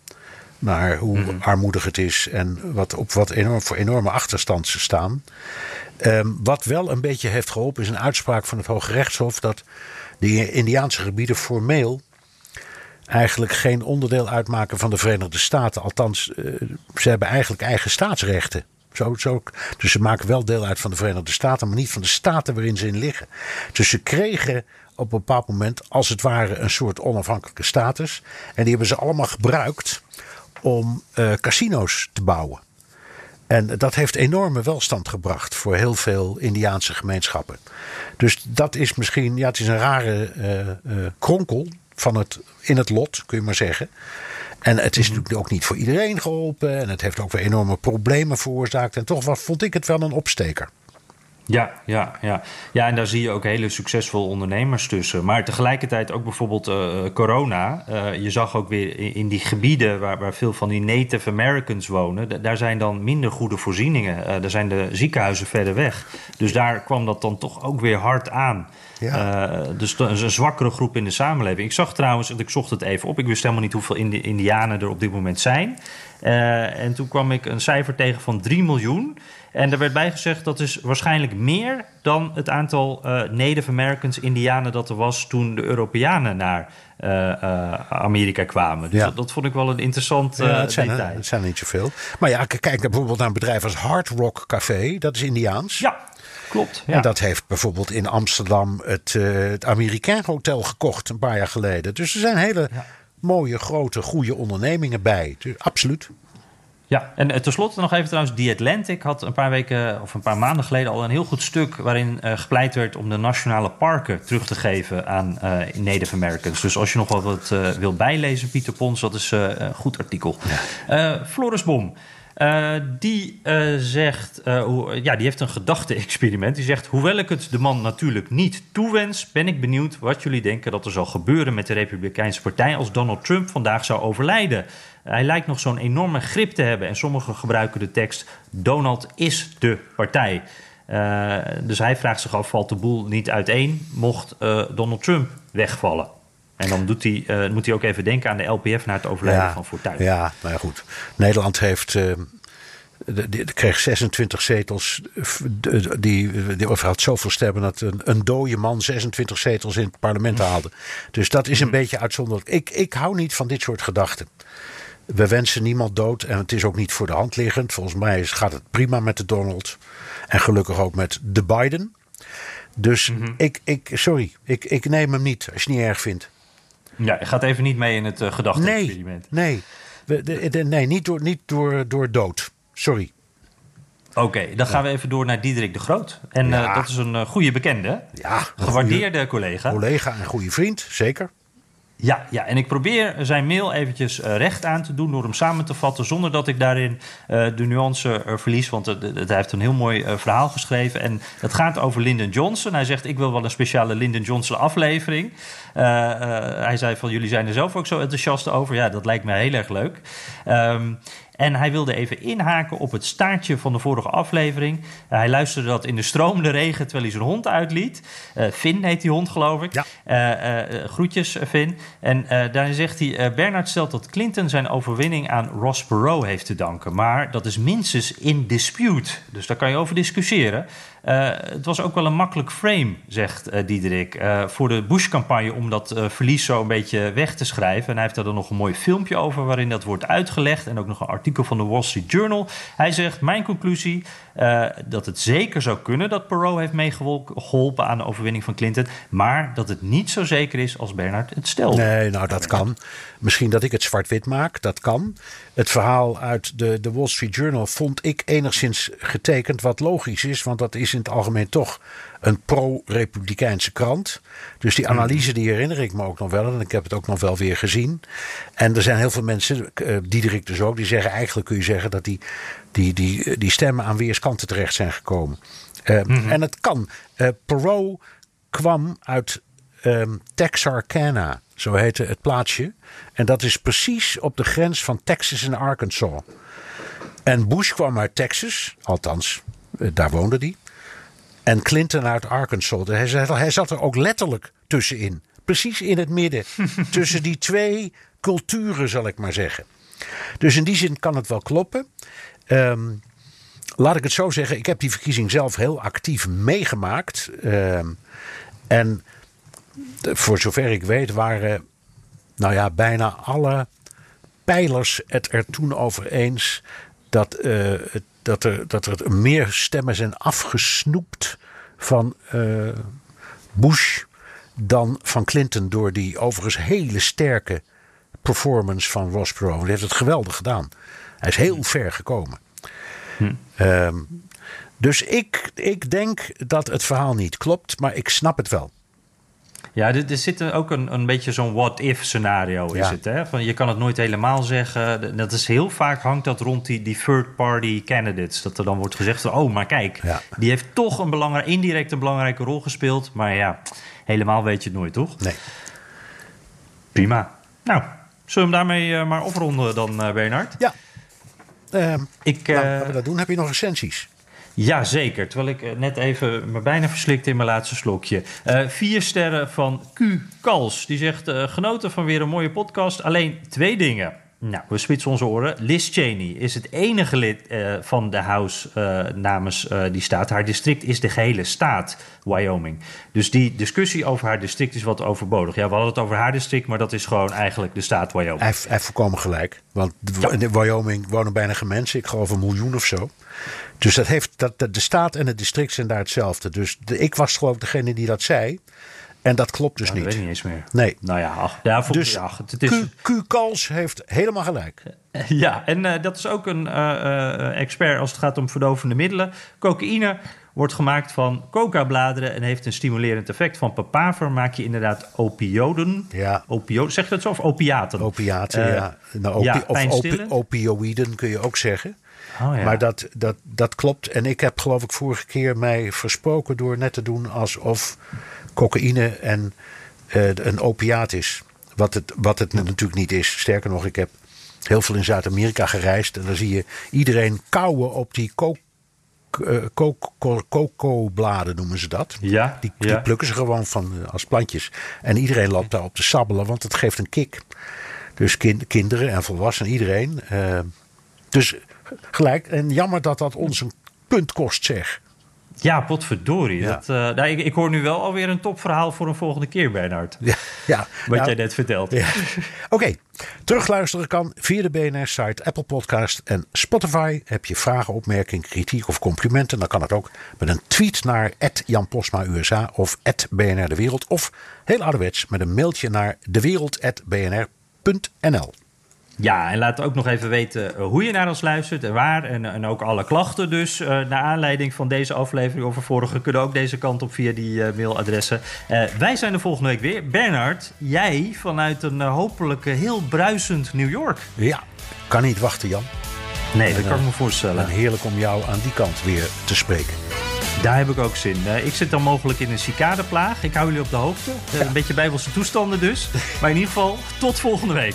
Naar hoe armoedig het is en wat, op wat enorm, voor enorme achterstand ze staan. Ehm, wat wel een beetje heeft geholpen is een uitspraak van het Hoge Rechtshof dat de Indiaanse gebieden formeel eigenlijk geen onderdeel uitmaken van de Verenigde Staten. Althans, eh, ze hebben eigenlijk eigen staatsrechten. Zo, dus ze maken wel deel uit van de Verenigde Staten, maar niet van de staten waarin ze in liggen. Dus ze kregen op een bepaald moment, als het ware, een soort onafhankelijke status. En die hebben ze allemaal gebruikt om uh, casino's te bouwen. En dat heeft enorme welstand gebracht voor heel veel Indiaanse gemeenschappen. Dus dat is misschien, ja, het is een rare uh, uh, kronkel van het, in het lot, kun je maar zeggen. En het is natuurlijk ook niet voor iedereen geholpen. En het heeft ook weer enorme problemen veroorzaakt. En toch was, vond ik het wel een opsteker. Ja, ja, ja. ja, en daar zie je ook hele succesvolle ondernemers tussen. Maar tegelijkertijd ook bijvoorbeeld uh, corona. Uh, je zag ook weer in, in die gebieden waar, waar, veel van die Native Americans wonen, daar zijn dan minder goede voorzieningen. Uh, daar zijn de ziekenhuizen verder weg. Dus daar kwam dat dan toch ook weer hard aan. Ja. dus een zwakkere groep in de samenleving. Ik zag trouwens, ik zocht het even op, ik wist helemaal niet hoeveel Indi Indianen er op dit moment zijn. en toen kwam ik een cijfer tegen van 3 miljoen. En er werd bijgezegd dat is waarschijnlijk meer dan het aantal uh, Native Americans, Indianen dat er was toen de Europeanen naar uh, uh, Amerika kwamen. Dus Ja. dat, dat vond ik wel een interessant Ja, het, zijn detail. het zijn er niet zoveel. Maar ja, kijk bijvoorbeeld naar een bedrijf als Hard Rock Café. Dat is Indiaans. Ja, klopt. Ja. En dat heeft bijvoorbeeld in Amsterdam het, eh het Amerikaan Hotel gekocht een paar jaar geleden. Dus er zijn hele mooie, grote, goede ondernemingen bij. Dus, absoluut. Ja, en eh, tenslotte nog even trouwens, The Atlantic had een paar weken of een paar maanden geleden al een heel goed stuk waarin eh, gepleit werd om de nationale parken terug te geven aan eh, Native Americans. Dus als je nog wel wat eh, wil bijlezen, Pieter Pons, dat is een goed artikel. Floris Bom. die zegt, hoe, ja, die heeft een gedachte-experiment. Die zegt: Hoewel ik het de man natuurlijk niet toewens, ben ik benieuwd wat jullie denken dat er zal gebeuren met de Republikeinse Partij als Donald Trump vandaag zou overlijden. Hij lijkt nog zo'n enorme grip te hebben. En sommigen gebruiken de tekst: Donald is de partij. Uh, dus hij vraagt zich af: valt de boel niet uiteen mocht uh, Donald Trump wegvallen? En dan doet hij, uh, moet hij ook even denken aan de LPF na het overlijden ja, van Fortuyn. Ja, nou ja, goed. Nederland heeft. De, de, kreeg 26 zetels. Die, die, had zoveel stemmen dat een, een dode man 26 zetels in het parlement haalde. Dus dat is een mm. beetje uitzonderlijk. Ik, ik hou niet van dit soort gedachten. We wensen niemand dood en het is ook niet voor de hand liggend. Volgens mij gaat het prima met de Donald. En gelukkig ook met de Biden. Dus mm -hmm. ik, ik, sorry, ik, ik neem hem niet als je het niet erg vindt. Ja, je gaat even niet mee in het uh, gedachte-experiment. Nee, nee. We, de, de, nee niet, door, niet door, door dood. Sorry. Oké, okay, dan gaan we even door naar Diederik de Groot. En ja. uh, dat is een uh, goede bekende. Ja, gewaardeerde collega. Collega en goede vriend, zeker. Ja, ja, en ik probeer zijn mail eventjes uh, recht aan te doen door hem samen te vatten, zonder dat ik daarin uh, de nuance uh, verlies. Want hij heeft een heel mooi verhaal geschreven. En het gaat over Lyndon Johnson. Hij zegt: Ik wil wel een speciale Lyndon Johnson aflevering. hij zei: van Jullie zijn er zelf ook zo enthousiast over. Ja, dat lijkt mij heel erg leuk. Um, en hij wilde even inhaken op het staartje van de vorige aflevering. Uh, hij luisterde dat in de stromende regen terwijl hij zijn hond uitliet. Uh, Finn heet die hond, geloof ik. Ja. Uh, groetjes, Finn. En daarin zegt hij... Bernard stelt dat Clinton zijn overwinning aan Ross Perot heeft te danken. Maar dat is minstens in dispute. Dus daar kan je over discussiëren. Uh, het was ook wel een makkelijk frame, zegt uh, Diederik, uh, voor de Bush-campagne om dat verlies zo een beetje weg te schrijven. En hij heeft daar dan nog een mooi filmpje over waarin dat wordt uitgelegd. En ook nog een artikel van de Wall Street Journal. Hij zegt: Mijn conclusie dat het zeker zou kunnen dat Perot heeft meegeholpen aan de overwinning van Clinton. Maar dat het niet zo zeker is als Bernard het stelde. Nee, nou dat kan. Misschien dat ik het zwart-wit maak, dat kan. Het verhaal uit de, de Wall Street Journal vond ik enigszins getekend, wat logisch is, want dat is in het algemeen toch een pro-republikeinse krant. Dus die analyse die herinner ik me ook nog wel en ik heb het ook nog wel weer gezien. En er zijn heel veel mensen, uh, Diederik dus ook, die zeggen eigenlijk kun je zeggen dat die, die, die, die stemmen aan weerskanten terecht zijn gekomen. Uh, mm-hmm. En het kan. Uh, Perot kwam uit um, Texarkana. Zo heette het plaatsje. En dat is precies op de grens van Texas en Arkansas. En Bush kwam uit Texas, althans, daar woonde hij. En Clinton uit Arkansas. Hij zat, hij zat er ook letterlijk tussenin. Precies in het midden. [laughs] tussen die twee culturen, zal ik maar zeggen. Dus in die zin kan het wel kloppen. Um, laat ik het zo zeggen, ik heb die verkiezing zelf heel actief meegemaakt. Um, en voor zover ik weet waren, nou ja, bijna alle pijlers het er toen over eens dat, eh, het- dat, er, dat er meer stemmen zijn afgesnoept van eh, Bush dan van Clinton door die overigens hele sterke performance van Ross Perot. Hij heeft het geweldig gedaan. Hij is heel ver gekomen. Ehm, dus ik, ik denk dat het verhaal niet klopt, maar ik snap het wel. Ja, er, er zit ook een, een beetje zo'n what-if scenario is Ja. het. Hè? Van, je kan het nooit helemaal zeggen. Dat is heel vaak hangt dat rond die, die third-party candidates. Dat er dan wordt gezegd, van, oh, maar kijk, Ja. die heeft toch een belangrijk, indirect een belangrijke rol gespeeld. Maar ja, helemaal weet je het nooit, toch? Nee. Prima. Nou, zullen we hem daarmee eh, maar afronden dan, eh Bernard? Ja. Ehm, Ik, nou, laten we dat doen. Heb je nog recensies? Ja, zeker. Terwijl ik eh, net even me bijna verslikte in mijn laatste slokje. Eh, vier sterren van Q Kals. Die zegt, eh, genoten van weer een mooie podcast. Alleen twee dingen. Nou, we spitsen onze oren. Liz Cheney is het enige lid van de House namens die staat. Haar district is de gehele staat Wyoming. Dus die discussie over haar district is wat overbodig. Ja, we hadden het over haar district, maar dat is gewoon eigenlijk de staat Wyoming. Hij heeft, volkomen gelijk. Want in Wyoming wonen bijna geen mensen. Ik geloof een miljoen of zo. Dus dat heeft, dat, de staat en het district zijn daar hetzelfde. Dus de, ik was geloof ik degene die dat zei. En dat klopt dus Nou, dat weet ik niet. niet eens meer. Nee. Nou ja, ach, ja, voor, Dus ja, het is... Q, Q Kals heeft helemaal gelijk. [laughs] Ja, en eh, dat is ook een eh, eh, expert als het gaat om verdovende middelen. Cocaïne wordt gemaakt van coca-bladeren en heeft een stimulerend effect. Van papaver maak je inderdaad opioden. Ja. Opio zeg je dat zo? Of opiaten? Opiaten, ja. Nou, opi- ja, of opi- opioïden kun je ook zeggen. Oh, ja. Maar dat, dat, dat klopt. En ik heb geloof ik vorige keer mij versproken door net te doen alsof cocaïne en, eh, een opiaat is. Wat het, wat het natuurlijk niet is. Sterker nog, ik heb heel veel in Zuid-Amerika gereisd. En dan zie je iedereen kauwen op die ko- eh, coco-bladen noemen ze dat. Ja, Die, ja. die plukken ze gewoon van, eh, als plantjes. En iedereen loopt daarop te sabbelen, want het geeft een kick. Dus kin- kinderen en volwassenen, iedereen. dus gelijk. En jammer dat dat ons een punt kost, zeg. Ja, potverdorie. Ja. Dat, eh, nou, ik, ik hoor nu wel alweer een topverhaal voor een volgende keer, Bernard. Ja, ja. Wat Nou, jij net vertelt. ja. Oké, terugluisteren kan via de BNR-site, Apple Podcast en Spotify. Heb je vragen, opmerkingen, kritiek of complimenten? Dan kan het ook met een tweet naar Jan Posma USA of BNR De Wereld. Of heel ouderwets met een mailtje naar dewereld.bnr.nl. Ja, en laat ook nog even weten eh, hoe je naar ons luistert en waar. En, en ook alle klachten dus. eh, naar aanleiding van deze aflevering of een vorige... kunnen ook deze kant op via die eh, mailadressen. Eh, wij zijn de volgende week weer. Bernard, jij vanuit een eh, hopelijk eh, heel bruisend New York. Ja, kan niet wachten, Jan. Nee, dat En, kan ik eh, me voorstellen. En heerlijk om jou aan die kant weer te spreken. Daar heb ik ook zin. Eh, ik zit dan mogelijk in een cicadeplaag. Ik hou jullie op de hoogte. Eh, Een beetje bijbelse toestanden dus. Maar in ieder geval, tot volgende week.